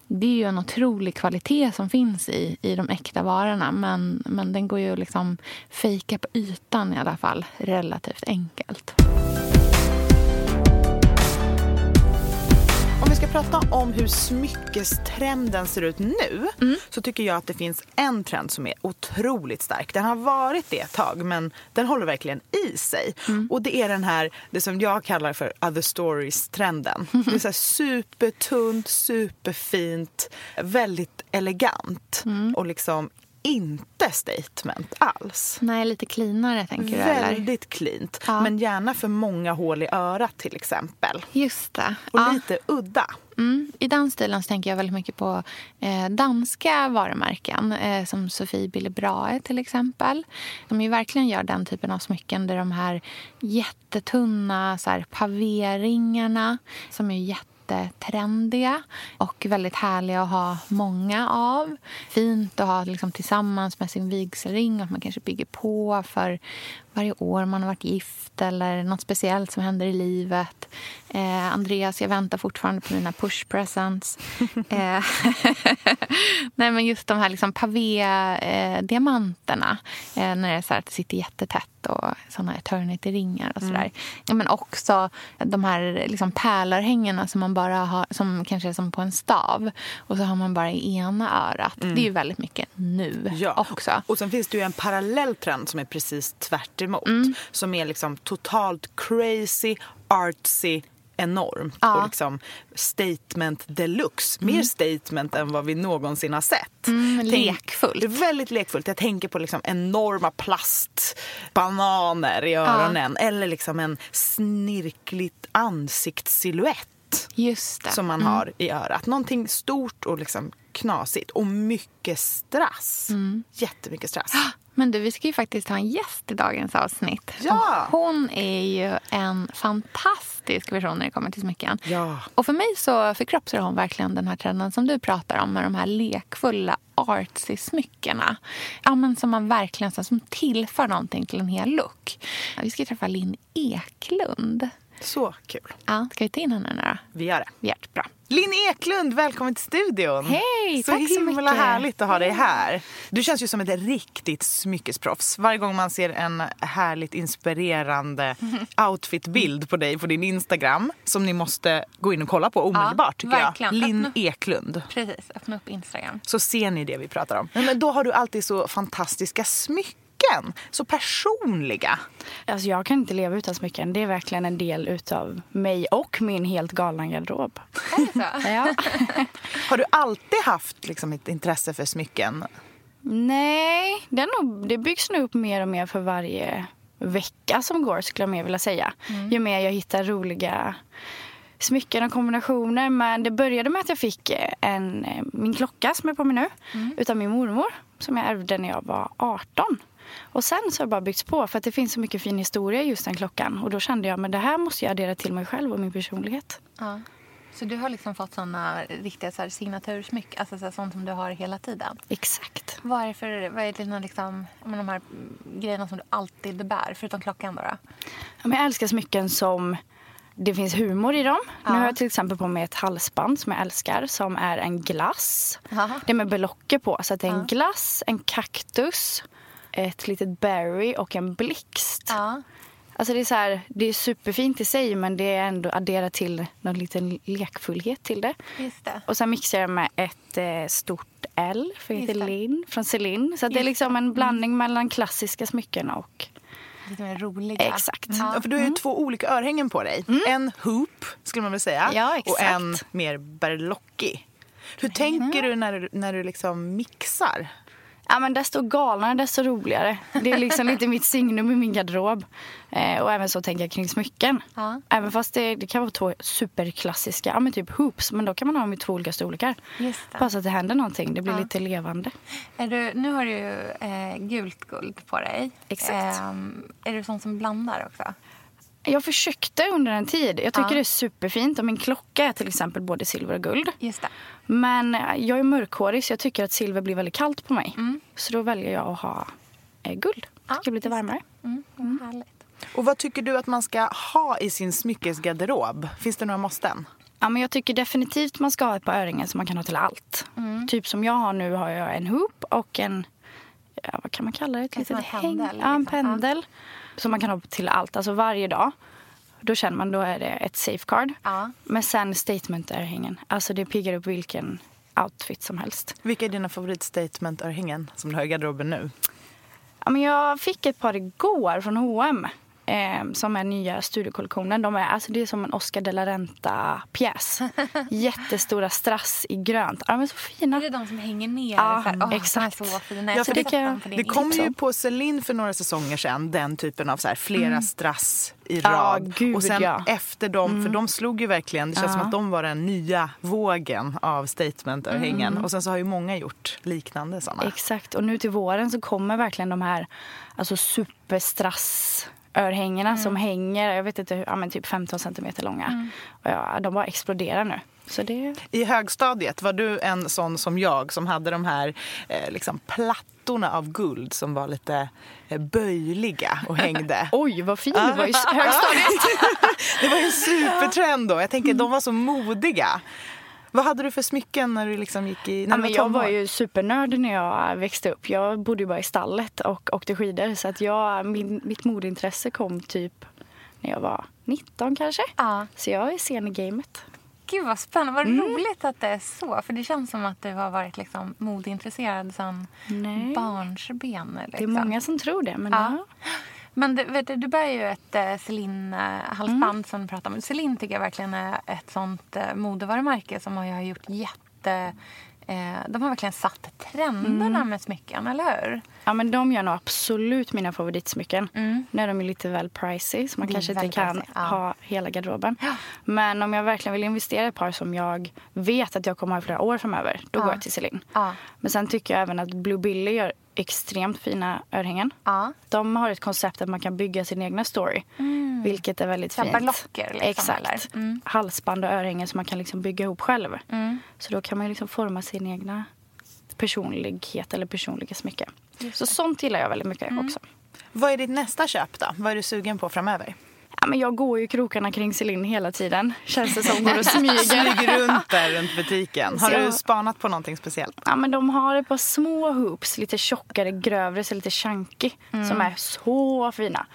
det är ju en otrolig kvalitet som finns i, i de äkta varorna men, men den går ju att liksom fejka på ytan i alla fall relativt enkelt. Ska prata om hur smyckestrenden ser ut nu Mm. så tycker jag att det finns en trend som är otroligt stark. Den har varit det ett tag men den håller verkligen i sig. Mm. Och det är den här, det som jag kallar för other stories-trenden. Det är så här supertunt, superfint, väldigt elegant Mm. och liksom inte statement alls. Nej, lite cleanare tänker du? Väldigt cleant, Ja. men gärna för många hål i örat till exempel. Just det. Och Ja. lite udda. Mm. I den stilen så tänker jag väldigt mycket på eh, danska varumärken eh, som Sofie Billebrae till exempel. De ju verkligen gör den typen av smycken där de här jättetunna så här, paveringarna som är jätte jättetrendiga och väldigt härliga att ha många av. Fint att ha liksom, tillsammans med sin vigselring, att man kanske bygger på för varje år man har varit gift eller något speciellt som händer i livet. Eh, Andreas, jag väntar fortfarande på mina push presents. eh, Nej, men just de här liksom pavé-diamanterna eh, när det, är så att det sitter jättetätt och såna eternity-ringar och sådär. Mm. Men också de här liksom pärlörhängena som man bara har, som kanske är som på en stav och så har man bara i ena örat. Mm. Det är ju väldigt mycket nu ja. också. Och sen finns det ju en parallell trend som är precis tvärt emot. Mm. Som är liksom totalt crazy, artsy, enormt. Ja. Och liksom statement deluxe. Mer mm. statement än vad vi någonsin har sett. Mm, lekfullt. Tänk, väldigt lekfullt. Jag tänker på liksom enorma plastbananer i öronen. Ja. Eller liksom en snirkligt ansiktssilhuett. Som man mm. har i örat. Någonting stort och liksom knasigt. Och mycket strass. Mm. Jättemycket strass. Men du, vi ska ju faktiskt ha en gäst i dagens avsnitt. Ja. Och hon är ju en fantastisk version när det kommer till smycken. Ja. Och för mig så förkroppsar hon verkligen den här trenden som du pratar om med de här lekfulla artsy smyckena. Ja, men som man verkligen som tillför någonting till en hel look. Vi ska träffa Linn Eklund. Så kul. Ja, ska vi ta in henne nu då? Vi gör det. Vi gör det. Bra. Linn Eklund, välkommen till studion. Hej, så tack så himla mycket. härligt att ha dig här. Du känns ju som ett riktigt smyckesproffs. Varje gång man ser en härligt inspirerande outfitbild på dig på din Instagram som ni måste gå in och kolla på omedelbart ja, tycker verkligen. jag. Linn. Eklund. Precis, öppna upp Instagram. Så ser ni det vi pratar om. Men då har du alltid så fantastiska smycken så personliga. Alltså jag kan inte leva utan smycken. Det är verkligen en del utav mig och min helt galna garderob. Ja. Har du alltid haft liksom, ett intresse för smycken? Nej, det, nog, det byggs nog upp mer och mer för varje vecka som går skulle jag mer vilja säga. Mm. Ju mer jag hittar roliga smycken och kombinationer. Men det började med att jag fick en, min klocka som är på mig nu mm. utav min mormor som jag ärvde när jag var 18. Och sen så har det bara byggts på för att det finns så mycket fin historia i just den klockan. Och då kände jag men det här måste jag addera till mig själv och min personlighet. Ja. Så du har liksom fått såna riktiga så här, signatursmyck, alltså så sånt som du har hela tiden? Exakt. Vad är för, vad är det liksom, de här grejerna som du alltid bär, förutom klockan då? då? Ja, men jag älskar smycken som det finns humor i dem. Ja. Nu har jag till exempel på mig ett halsband som jag älskar som är en glass. Aha. Det är med belocker på. Så det är en ja. glass, en kaktus, ett litet berry och en blixt. Ja. Alltså det, är så här, det är superfint i sig men det är ändå adderat till någon liten lekfullhet till det. Just det. Och sen mixar jag med ett eh, stort L för heter Lin, från Celine. Så det är liksom en blandning mm. mellan klassiska smycken och Lite mer roliga. Exakt. Mm. Ja, för du har ju mm. två olika örhängen på dig. Mm. En hoop skulle man väl säga ja, och en mer berlockig. Hur tänker du när du, när du liksom mixar? Ja, men desto galnare, desto roligare. Det är liksom lite mitt signum i min garderob. Eh, och även så tänker jag kring smycken. Ja. Även fast det, det, kan vara två superklassiska, ja, men typ hoops. Men då kan man ha dem i två olika storlekar. Bara så att det händer någonting. Det blir ja. lite levande. Är du, nu har du ju eh, gult guld på dig. Exakt. Eh, är du sån som blandar också? Jag försökte under en tid. Jag tycker ja. det är superfint. Och min klocka är till exempel både silver och guld. Just det. Men jag är mörkhårig så jag tycker att silver blir väldigt kallt på mig. Mm. Så då väljer jag att ha eh, guld. Ja, det blir lite varmare. Mm. Mm. Härligt. Och vad tycker du att man ska ha i sin smyckesgarderob? Finns det några måsten? Ja, men jag tycker definitivt man ska ha ett par öringar som man kan ha till allt. Mm. Typ som jag har nu har jag en hoop och en, ja, vad kan man kalla det? Ett litet häng. Pendel, ja, en liksom. pendel. Som man kan ha till allt, alltså varje dag. Då känner man då är det ett safeguard. Ja. Men sen statement-örhängen. Alltså det piggar upp vilken outfit som helst. Vilka är dina favoritstatement-örhängen som du har i garderoben nu? Ja, men jag fick ett par igår från H&M. Eh, som är nya studiokollektionen. De är, alltså det är som en Oscar de la Renta-pjäs. Jättestora strass i grönt. Ja, de är så fina. Är det de som hänger ner? Ja, så här? Åh, exakt. så fina. Ja, för det, det kom ju på Celine för några säsonger sedan, den typen av så här, flera strass i rad. gud, och sen ja. efter dem, för de slog ju verkligen, det känns Ja. som att de var den nya vågen av statementörhängen. Mm. Och sen så har ju många gjort liknande sådana. Exakt. Och nu till våren så kommer verkligen de här alltså superstrassörhängena som hänger, jag vet inte, ja, men typ 15 centimeter långa. Och ja, de bara exploderar nu. Så det... I högstadiet var du en sån som jag som hade de här eh, liksom plattorna av guld som var lite eh, böjliga och hängde. Oj, vad fin du var i högstadiet. Det var en supertrend då. Jag tänker de var så modiga. Vad hade du för smycken när du liksom gick i när Ja, men jag var ju supernörd när jag växte upp. Jag bodde ju bara i stallet och åkte skidor. Så att jag, min, mitt modintresse kom typ när jag var 19 kanske. Ja. Så jag är sen i gamet. Gud vad spännande. Vad Mm. roligt att det är så. För det känns som att du har varit liksom modeintresserad sedan barnsben. Liksom. Det är många som tror det. Men Ja. ja. Men du, vet du, du bär ju ett äh, Celine-halsband Mm. som du pratar om. Celine tycker jag verkligen är ett sånt äh, modevarumärke som har ju gjort jätte... Eh, de har verkligen satt trenderna Mm. med smycken, eller hur? Ja, men de gör nog absolut mina favoritsmycken. Nu är de lite väl pricey så man Det är kanske inte kan pricey, ja. ha hela garderoben. Men om jag verkligen vill investera i ett par som jag vet att jag kommer ha i flera år framöver, då Ja. går jag till Celine. Ja. Men sen tycker jag även att Blue Billy gör extremt fina örhängen. Ja. De har ett koncept att man kan bygga sin egna story. Vilket är väldigt fint. ballocker, liksom, Exakt. Mm. Halsband och örhängen som man kan liksom bygga ihop själv. Mm. Så då kan man liksom forma sin egna personlighet eller personliga smycke. Så sånt gillar jag väldigt mycket Mm. också. Vad är ditt nästa köp då? Vad är du sugen på framöver? Ja, men jag går ju krokarna kring Celine hela tiden. Känns det som. Går och smyger. Smyger runt där runt butiken. Har Så du jag- spanat på någonting speciellt? Ja, men de har ett par små hoops, lite tjockare, grövre, så lite chunky. Som är så fina.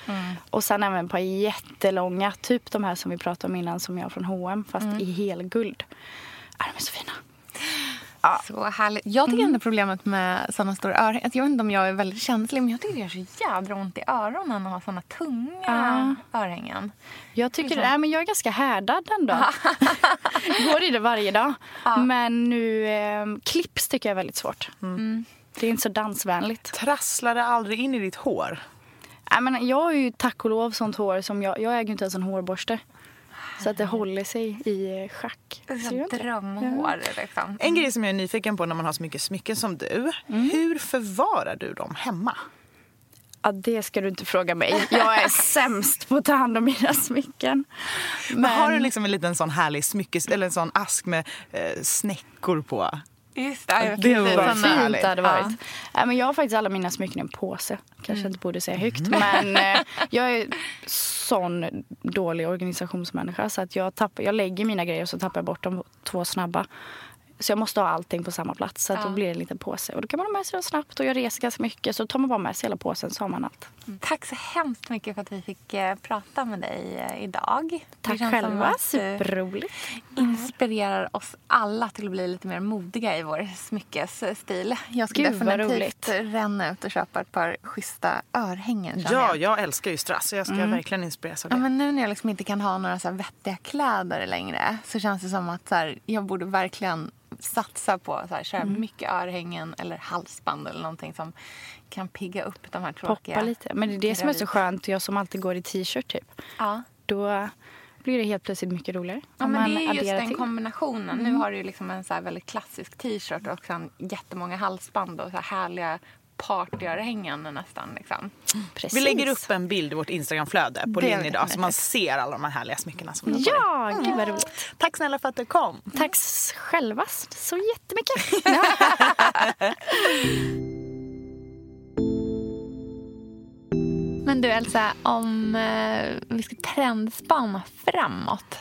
Och sen även ett par jättelånga, typ de här som vi pratade om innan som jag har från H&M fast i helguld. Ja, de är så fina. Så härligt. Jag tycker ändå problemet med såna stora örhängen... Jag vet inte om jag är väldigt känslig, men jag tycker det gör så jädra ont i öronen att ha såna tunga örhängen. Jag tycker nej, men jag är ganska härdad ändå. Går i det varje dag. Men nu, eh, clips tycker jag är väldigt svårt. Det är inte så dansvänligt. Trasslar det aldrig in i ditt hår? Nej, men jag har ju tack och lov sånt hår som jag, jag äger inte ens en hårborste. Så att det håller sig i eh, schack. Drömhår, liksom. En grej som jag är nyfiken på när man har så mycket smycken som du. Hur förvarar du dem hemma? Ja, det ska du inte fråga mig. Jag är sämst på att ta hand om mina smycken. Men har du liksom en liten sån härlig smyckes eller en sån ask med eh, snäckor på? Just det, Det var Vad fint härligt. det hade varit. Nej, men jag har faktiskt alla mina smycken i en påse. Kanske inte borde säga högt. Men eh, jag är sån dålig organisationsmänniska så att jag, tappar, jag lägger mina grejer och så tappar jag bort dem två snabba. Så jag måste ha allting på samma plats. Så att då blir det en liten påse. Och då kan man ha med sig dem snabbt. Och jag reser ganska mycket. Så tar man bara med sig hela påsen så har man allt. Tack så hemskt mycket för att vi fick eh, prata med dig eh, idag. Tack själva. Superroligt. inspirerar oss alla till att bli lite mer modiga i vår smyckesstil. Jag ska Gud, definitivt roligt. ränna ut och köpa ett par schyssta örhängen. Ja, jag. jag älskar ju strass så jag ska verkligen inspireras av Ja, det. men nu när jag liksom inte kan ha några så här vettiga kläder längre så känns det som att så här, jag borde verkligen satsa på så här, köra Mm. mycket örhängen eller halsband eller någonting som kan pigga upp de här tråkiga... Poppa lite. Men det är det som är så skönt. Jag som alltid går i t-shirt typ. Ja. Då blir det helt plötsligt mycket roligare. Ja, men det är just den till. kombinationen. Nu har du liksom en så väldigt klassisk t-shirt och sen jättemånga halsband och så här härliga partyörhängen nästan. Liksom. Precis. Vi lägger upp en bild i vårt Instagramflöde på vi idag så man ser alla de här härliga smyckena som du. Ja, gud vad roligt. Tack snälla för att du kom. Tack själva så jättemycket. Men du Elsa, om eh, vi ska trendspana framåt.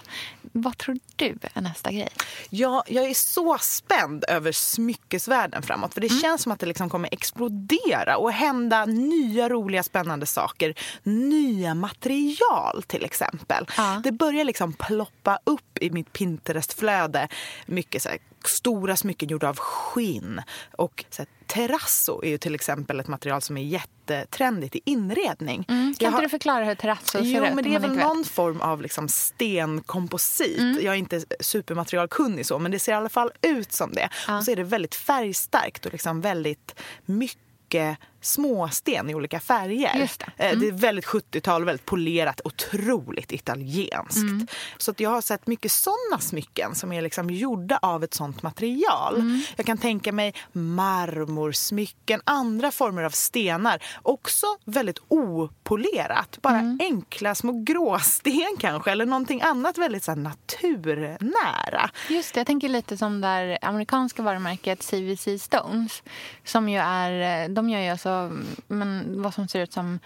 Vad tror du är nästa grej? Ja, jag är så spänd över smyckesvärlden framåt. För Det känns som att det liksom kommer explodera och hända nya roliga spännande saker. Nya material till exempel. Ja. Det börjar liksom ploppa upp i mitt Pinterest-flöde. Mycket så stora smycken gjorda av skinn. Och så här, terrasso är ju till exempel ett material som är jättetrendigt i inredning. Mm. Kan Jag inte har- du förklara hur terrasso ser Jo, ut? men det är väl inte vet? någon form av liksom stenkomposit. Mm. Jag är inte supermaterialkunnig så, men det ser i alla fall ut som det. Och så är det väldigt färgstarkt och liksom väldigt mycket småsten i olika färger. Just det. Eh, Mm. det är väldigt 70-tal, väldigt polerat, otroligt italienskt. Mm. Så att jag har sett mycket såna smycken som är liksom gjorda av ett sånt material. Mm. Jag kan tänka mig marmorsmycken, andra former av stenar. Också väldigt opolerat. Bara Mm. enkla små gråsten kanske, eller någonting annat väldigt så här, naturnära. Just det, jag tänker lite som det amerikanska varumärket CVC Stones. Som ju är, de gör ju alltså Alltså, mm, men, vad som ser ut som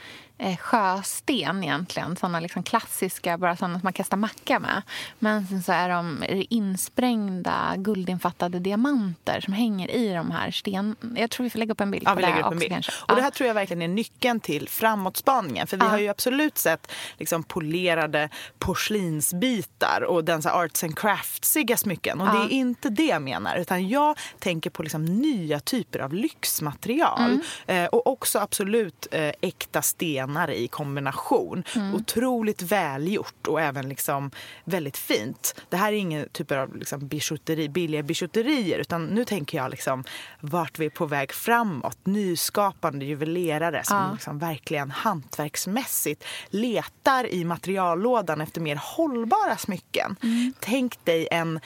sjösten egentligen. Såna liksom klassiska, bara såna som man kastar macka med. Men sen så är de det insprängda guldinfattade diamanter som hänger i de här sten... Jag tror vi får lägga upp en bild Ja, på vi det upp också en bild. Och det Ja. här tror jag verkligen är nyckeln till framåtspaningen. För vi Ja. har ju absolut sett liksom polerade porslinsbitar och den så arts and craftsiga smycken. Och det är inte det jag menar. Utan jag tänker på liksom nya typer av lyxmaterial. Mm. Eh, och också absolut eh, äkta stenar i kombination. Mm. Otroligt välgjort och även liksom väldigt fint. Det här är ingen typ av liksom bijouteri, billiga bijouterier utan nu tänker jag liksom vart vi är på väg framåt. Nyskapande juvelerare som Ja. liksom verkligen hantverksmässigt letar i materiallådan efter mer hållbara smycken. Tänk dig en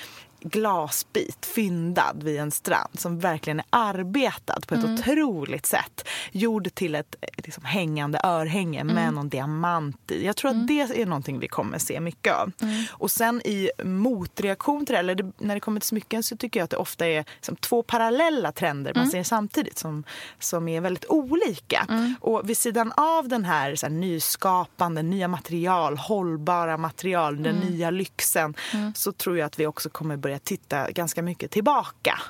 glasbit fyndad vid en strand som verkligen är arbetad på ett otroligt sätt. Gjord till ett eh, liksom, hängande örhänge med någon diamant i. Jag tror att det är någonting vi kommer se mycket av. Och sen i motreaktion till det, eller det, när det kommer till smycken så tycker jag att det ofta är som två parallella trender man ser samtidigt som, som är väldigt olika. Och vid sidan av den här, så här nyskapande, nya material, hållbara material, den nya lyxen så tror jag att vi också kommer börja titta ganska mycket tillbaka.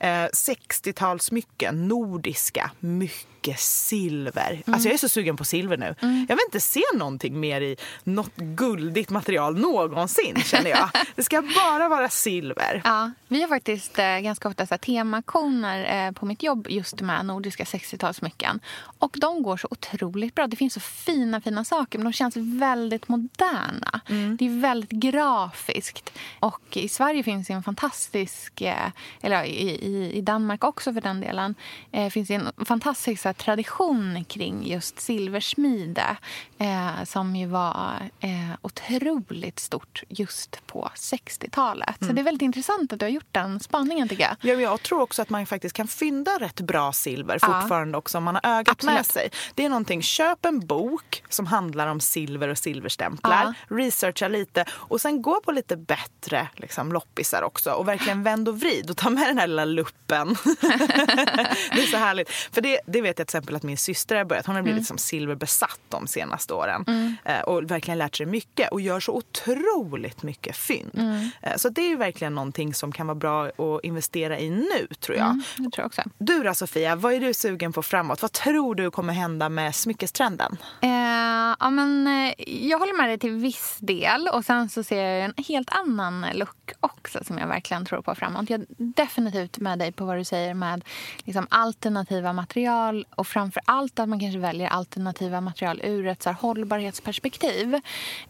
Eh, 60-talsmycken, nordiska, mycket silver. Alltså jag är så sugen på silver nu. Jag vill inte se någonting mer i något guldigt material någonsin känner jag. Det ska bara vara silver. Ja, vi har faktiskt eh, ganska ofta så här, temaktioner eh, på mitt jobb just med nordiska 60-talsmycken. Och de går så otroligt bra. Det finns så fina, fina saker men de känns väldigt moderna. Det är väldigt grafiskt. Och i Sverige finns det en fantastisk, eh, eller ja, i, i, Danmark också för den delen, eh, finns det en fantastisk så här, tradition kring just silversmide. Eh, som ju var eh, otroligt stort just på 60-talet. Så det är väldigt intressant att du har gjort den spaningen tycker jag. Ja, jag tror också att man faktiskt kan fynda rätt bra silver Ja. fortfarande också om man har ögat med Absolut. sig. Det är någonting, köp en bok som handlar om silver och silverstämplar. Researcha lite och sen gå på lite bättre liksom, loppisar också och verkligen vänd och vrid och ta med den här lilla luppen. det är så härligt. För det, det vet jag till exempel att min syster har börjat. Hon har blivit som silverbesatt de senaste åren eh, och verkligen lärt sig mycket och gör så otroligt mycket fynd. Eh, Så det är ju verkligen någonting som kan vara bra att investera i nu tror jag. Mm, tror jag också. Du då Sofia, vad är du sugen på framåt? Vad tror du kommer hända med smyckestrenden? Eh, ja, men, eh, jag håller med dig till viss del. Och Sen så ser jag en helt annan look också som jag verkligen tror på framåt. Jag är definitivt med dig på vad du säger med liksom, alternativa material och framför allt att man kanske väljer alternativa material ur ett så här, hållbarhetsperspektiv.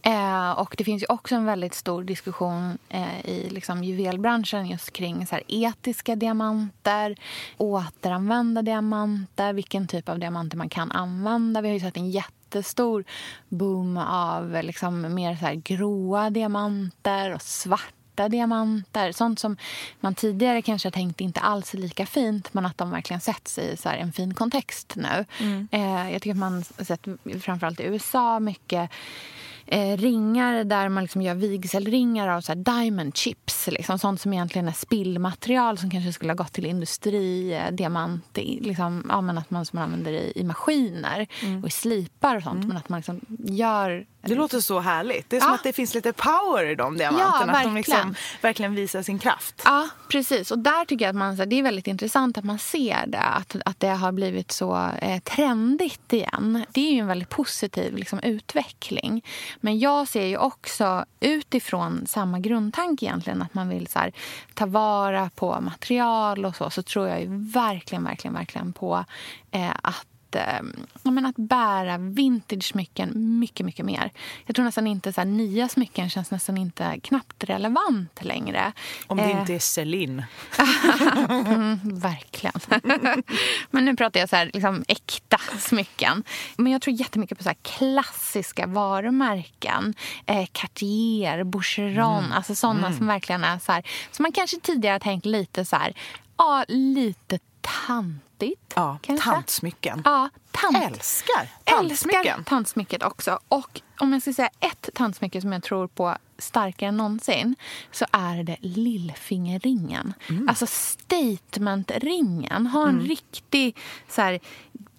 Eh, och Det finns ju också en väldigt stor diskussion eh, i liksom, juvelbranschen just kring så här, etiska diamanter, återanvända diamanter, vilken typ av diamanter man kan använda. Vi har ju sett en jättestor boom av liksom mer så här gråa diamanter och svarta diamanter. Sånt som man tidigare kanske tänkt inte alls är lika fint men att de verkligen sätts i så en fin kontext nu. Eh, jag tycker att man sett framförallt i USA mycket eh, ringar där man liksom gör vigselringar av så diamond chips. Liksom, sånt som egentligen är spillmaterial som kanske skulle ha gått till industri, eh, diamant, liksom, ja, men att man, som man använder i, i maskiner och i slipar och sånt. Men att man liksom gör... Det låter så härligt. Det är som Ja. att det finns lite power i de diamanterna. Ja, att de liksom verkligen. visar sin kraft. Ja, precis. Och där tycker jag att man, det är väldigt intressant att man ser det. Att, att det har blivit så eh, trendigt igen. Det är ju en väldigt positiv liksom, utveckling. Men jag ser ju också utifrån samma grundtanke egentligen att man vill så här, ta vara på material och så, så tror jag ju verkligen, verkligen, verkligen på eh, att eh, jag menar, att bära vintage-smycken mycket, mycket mer. Jag tror nästan inte så här, nya smycken känns nästan inte knappt relevant längre. Om det Eh, inte är Celine. mm, verkligen. Men nu pratar jag så här, liksom, äkta smycken. Men jag tror jättemycket på så klassiska varumärken. Eh, Cartier, Boucheron. Mm. Alltså sådana Mm. som verkligen är så här... Som man kanske tidigare tänkt lite så här... Ja, lite tantigt. Ja, kanske. tantsmycken. Ja, tant. Älskar Älskar tantsmycken. tantsmycket också. Och om jag ska säga ett tantsmycke som jag tror på starkare än någonsin så är det lillfingerringen. Alltså statementringen. Ha en Mm. riktig så här,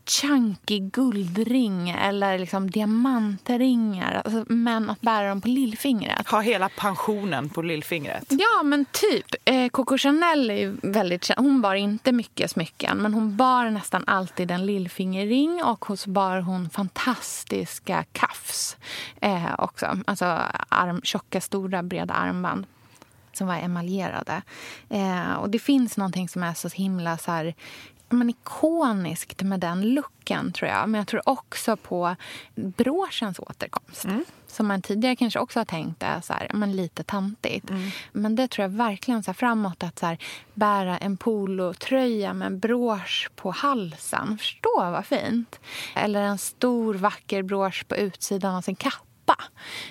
chunky guldring eller liksom diamantringar. Alltså, men att bära dem på lillfingret. Ha hela pensionen på lillfingret. Ja, men typ. Eh, Coco Chanel är väldigt känd. Hon bar inte mycket smycken, men hon bar nästan alltid en lillfingerring och så bar hon fantastiska kaffs eh, också. Alltså arm, tjocka, stora, breda armband som var emaljerade. Eh, och det finns någonting som är så himla så här, men ikoniskt med den looken, tror jag. Men jag tror också på broschens återkomst. Som man tidigare kanske också har tänkt är så här, men lite tantigt. Men det tror jag verkligen så här framåt att så här, bära en polotröja med en brosch på halsen. Förstå vad fint! Eller en stor vacker brosch på utsidan av sin kappa.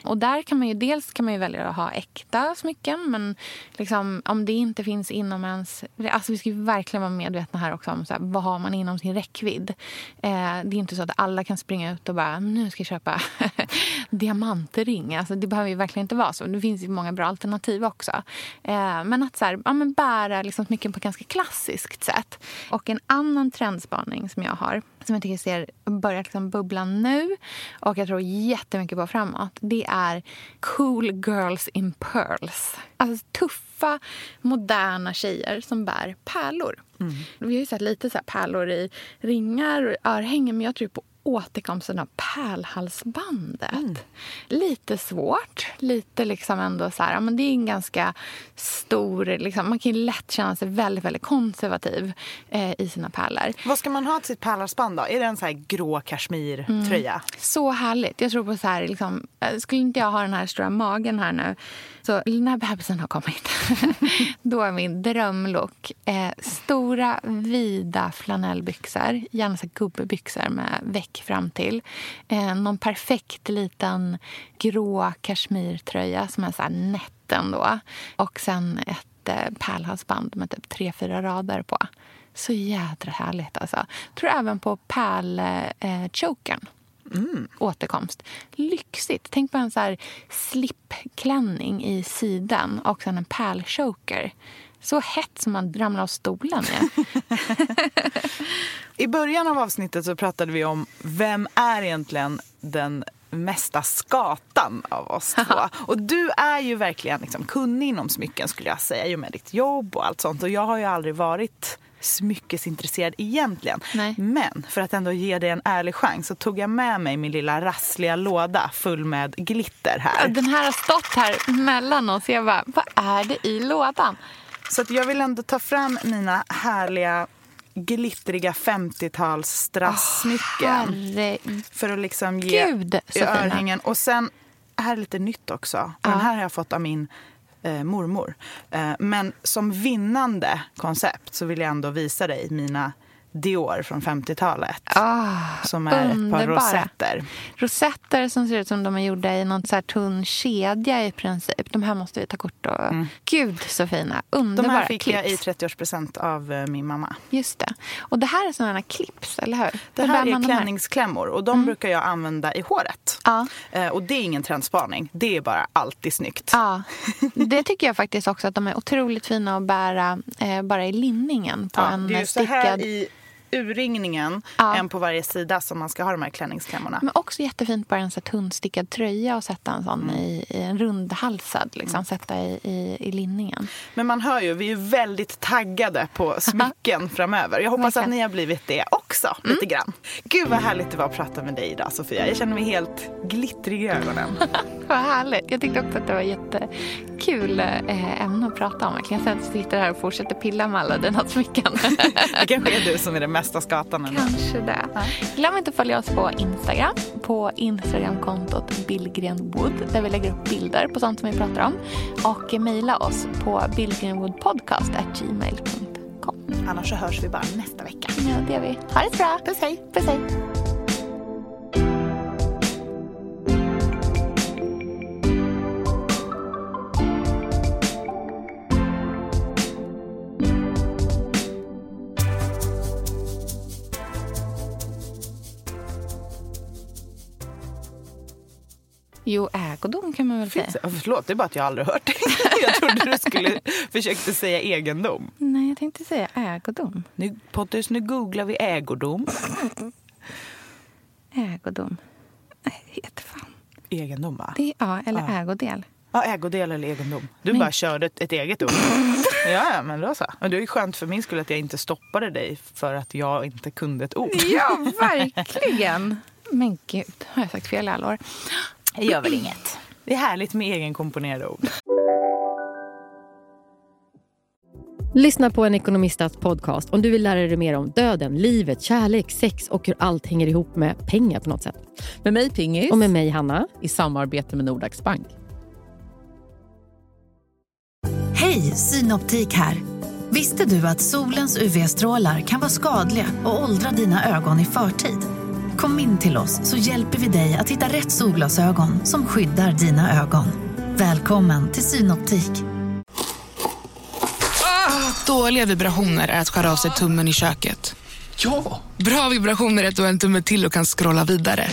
Och där kan man ju dels kan man ju välja att ha äkta smycken men liksom, om det inte finns inom ens... Alltså vi ska ju verkligen vara medvetna här också om så här, vad har man inom sin räckvidd. Eh, det är inte så att alla kan springa ut och bara nu ska jag köpa diamantring. Alltså, det behöver ju verkligen inte vara så. Det finns ju många bra alternativ också. Eh, men att så här, ja, men bära liksom smycken på ett ganska klassiskt sätt. Och en annan trendspaning som jag har som jag tycker ser, börjar liksom bubbla nu och jag tror jättemycket på framåt det är cool girls in pearls. Alltså tuffa, moderna tjejer som bär pärlor. Vi har ju sett lite så här pärlor i ringar och örhängen men jag tror på återkomsten av pärlhalsbandet. Lite svårt, lite liksom ändå så här, ja, men det är en ganska stor, liksom, man kan ju lätt känna sig väldigt, väldigt konservativ eh, i sina pärlor. Vad ska man ha till sitt pärlhalsband då? Är det en så här grå kashmirtröja? Så härligt. Jag tror på så här, liksom, eh, skulle inte jag ha den här stora magen här nu, så när bebisen har kommit, då är min drömlook eh, stora, vida flanellbyxor, gärna så gubbebyxor med väck fram till. Eh, någon perfekt liten grå kashmirtröja som är så här nätt ändå. Och sen ett eh, pärlhalsband med typ tre, fyra rader på. Så jädra härligt alltså. Jag tror även på pärlchokern. Mm. Återkomst. Lyxigt. Tänk på en så här slipklänning i siden och sen en pärlchoker. Så hett som man ramlar av stolen. Ja. I början av avsnittet så pratade vi om vem är egentligen den mesta skatan av oss två. Och du är ju verkligen liksom kunnig inom smycken skulle jag säga, och med ditt jobb och allt sånt. Och jag har ju aldrig varit smyckesintresserad egentligen. Nej. Men för att ändå ge dig en ärlig chans så tog jag med mig min lilla rassliga låda full med glitter här. Den här har stått här mellan oss. Jag bara, vad är det i lådan? Så jag vill ändå ta fram mina härliga glittriga 50-tals strassmycken. Herregud, för att liksom ge så fina. örhängen. Och sen, här är lite nytt också. Ja. Den här har jag fått av min eh, mormor. Eh, men som vinnande koncept så vill jag ändå visa dig mina Dior från 50-talet. som är ett par Ah, underbara. rosetter. Rosetter som ser ut som de är gjorda i någon så här tunn kedja i princip. De här måste vi ta kort och... Gud så fina. Underbara Mm. De här fick clips. jag i 30-årspresent av eh, min mamma. Just det. Och det här är sådana clips, eller hur? Det här bär är klänningsklämmor och de brukar jag använda i håret. Ja. Eh, och det är ingen trendspaning. Det är bara alltid snyggt. Ja, det tycker jag faktiskt också att de är otroligt fina att bära eh, bara i linningen på Ja, en det är ju så här stickad... urringningen, Ja. en på varje sida som man ska ha de här klänningsklämmorna. Men också jättefint bara en så här tunnstickad tröja och sätta en sån Mm. i, i en rundhalsad. Liksom, Sätta i, i, i linningen. Men man hör ju, vi är väldigt taggade på smycken framöver. Jag hoppas att ni har blivit det också, lite grann. Gud vad härligt det var att prata med dig idag Sofia. Jag känner mig helt glittrig i ögonen. Vad härligt. Jag tyckte också att det var jättekul eh, ämne att prata om. Jag kan säga att jag sitter här och fortsätter pilla med alla dina smycken. Det kanske är du som är det ändå. Kanske det. Glöm inte att följa oss på Instagram. På Instagramkontot Billgrenwood. Där vi lägger upp bilder på sånt som vi pratar om. Och mejla oss på billgrenwoodpodcast.gmail.com. Annars så hörs vi bara nästa vecka. Ja, det gör vi. Ha det så bra. Puss hej! Puss hej. Jo, ägodom kan man väl säga. Finns det? Förlåt, det är bara att jag aldrig hört det. Jag trodde du skulle försökte säga egendom. Nej, jag tänkte säga ägodom. Nu, Pontus, nu googlar vi ägodom. Ägodom. Nej, det heter fan. Egendom, va? Det ja, eller Ja. ägodel. Ja, ägodel eller egendom. Du Men- bara körde ett, ett eget ord. Ja, men då så. Och det är ju skönt för min skull att jag inte stoppade dig för att jag inte kunde ett ord. Ja, verkligen. Men gud, har jag sagt fel i alla år? Det gör väl inget. Det är härligt med egenkomponerade ord. Lyssna på en ekonomistats podcast om du vill lära dig mer om döden, livet, kärlek, sex och hur allt hänger ihop med pengar på något sätt. Med mig Pingis. Och med mig Hanna. I samarbete med Nordax Bank. Hej, Synoptik här. Visste du att solens UV-strålar kan vara skadliga och åldra dina ögon i förtid? Kom in till oss så hjälper vi dig att hitta rätt solglasögon som skyddar dina ögon. Välkommen till Synoptik. Dåliga vibrationer är att skära av sig tummen i köket. Ja! Bra vibrationer är att du har en tumme till och kan scrolla vidare.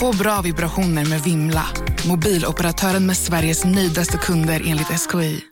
Få bra vibrationer med Vimla. Mobiloperatören med Sveriges nöjdaste kunder enligt SKI.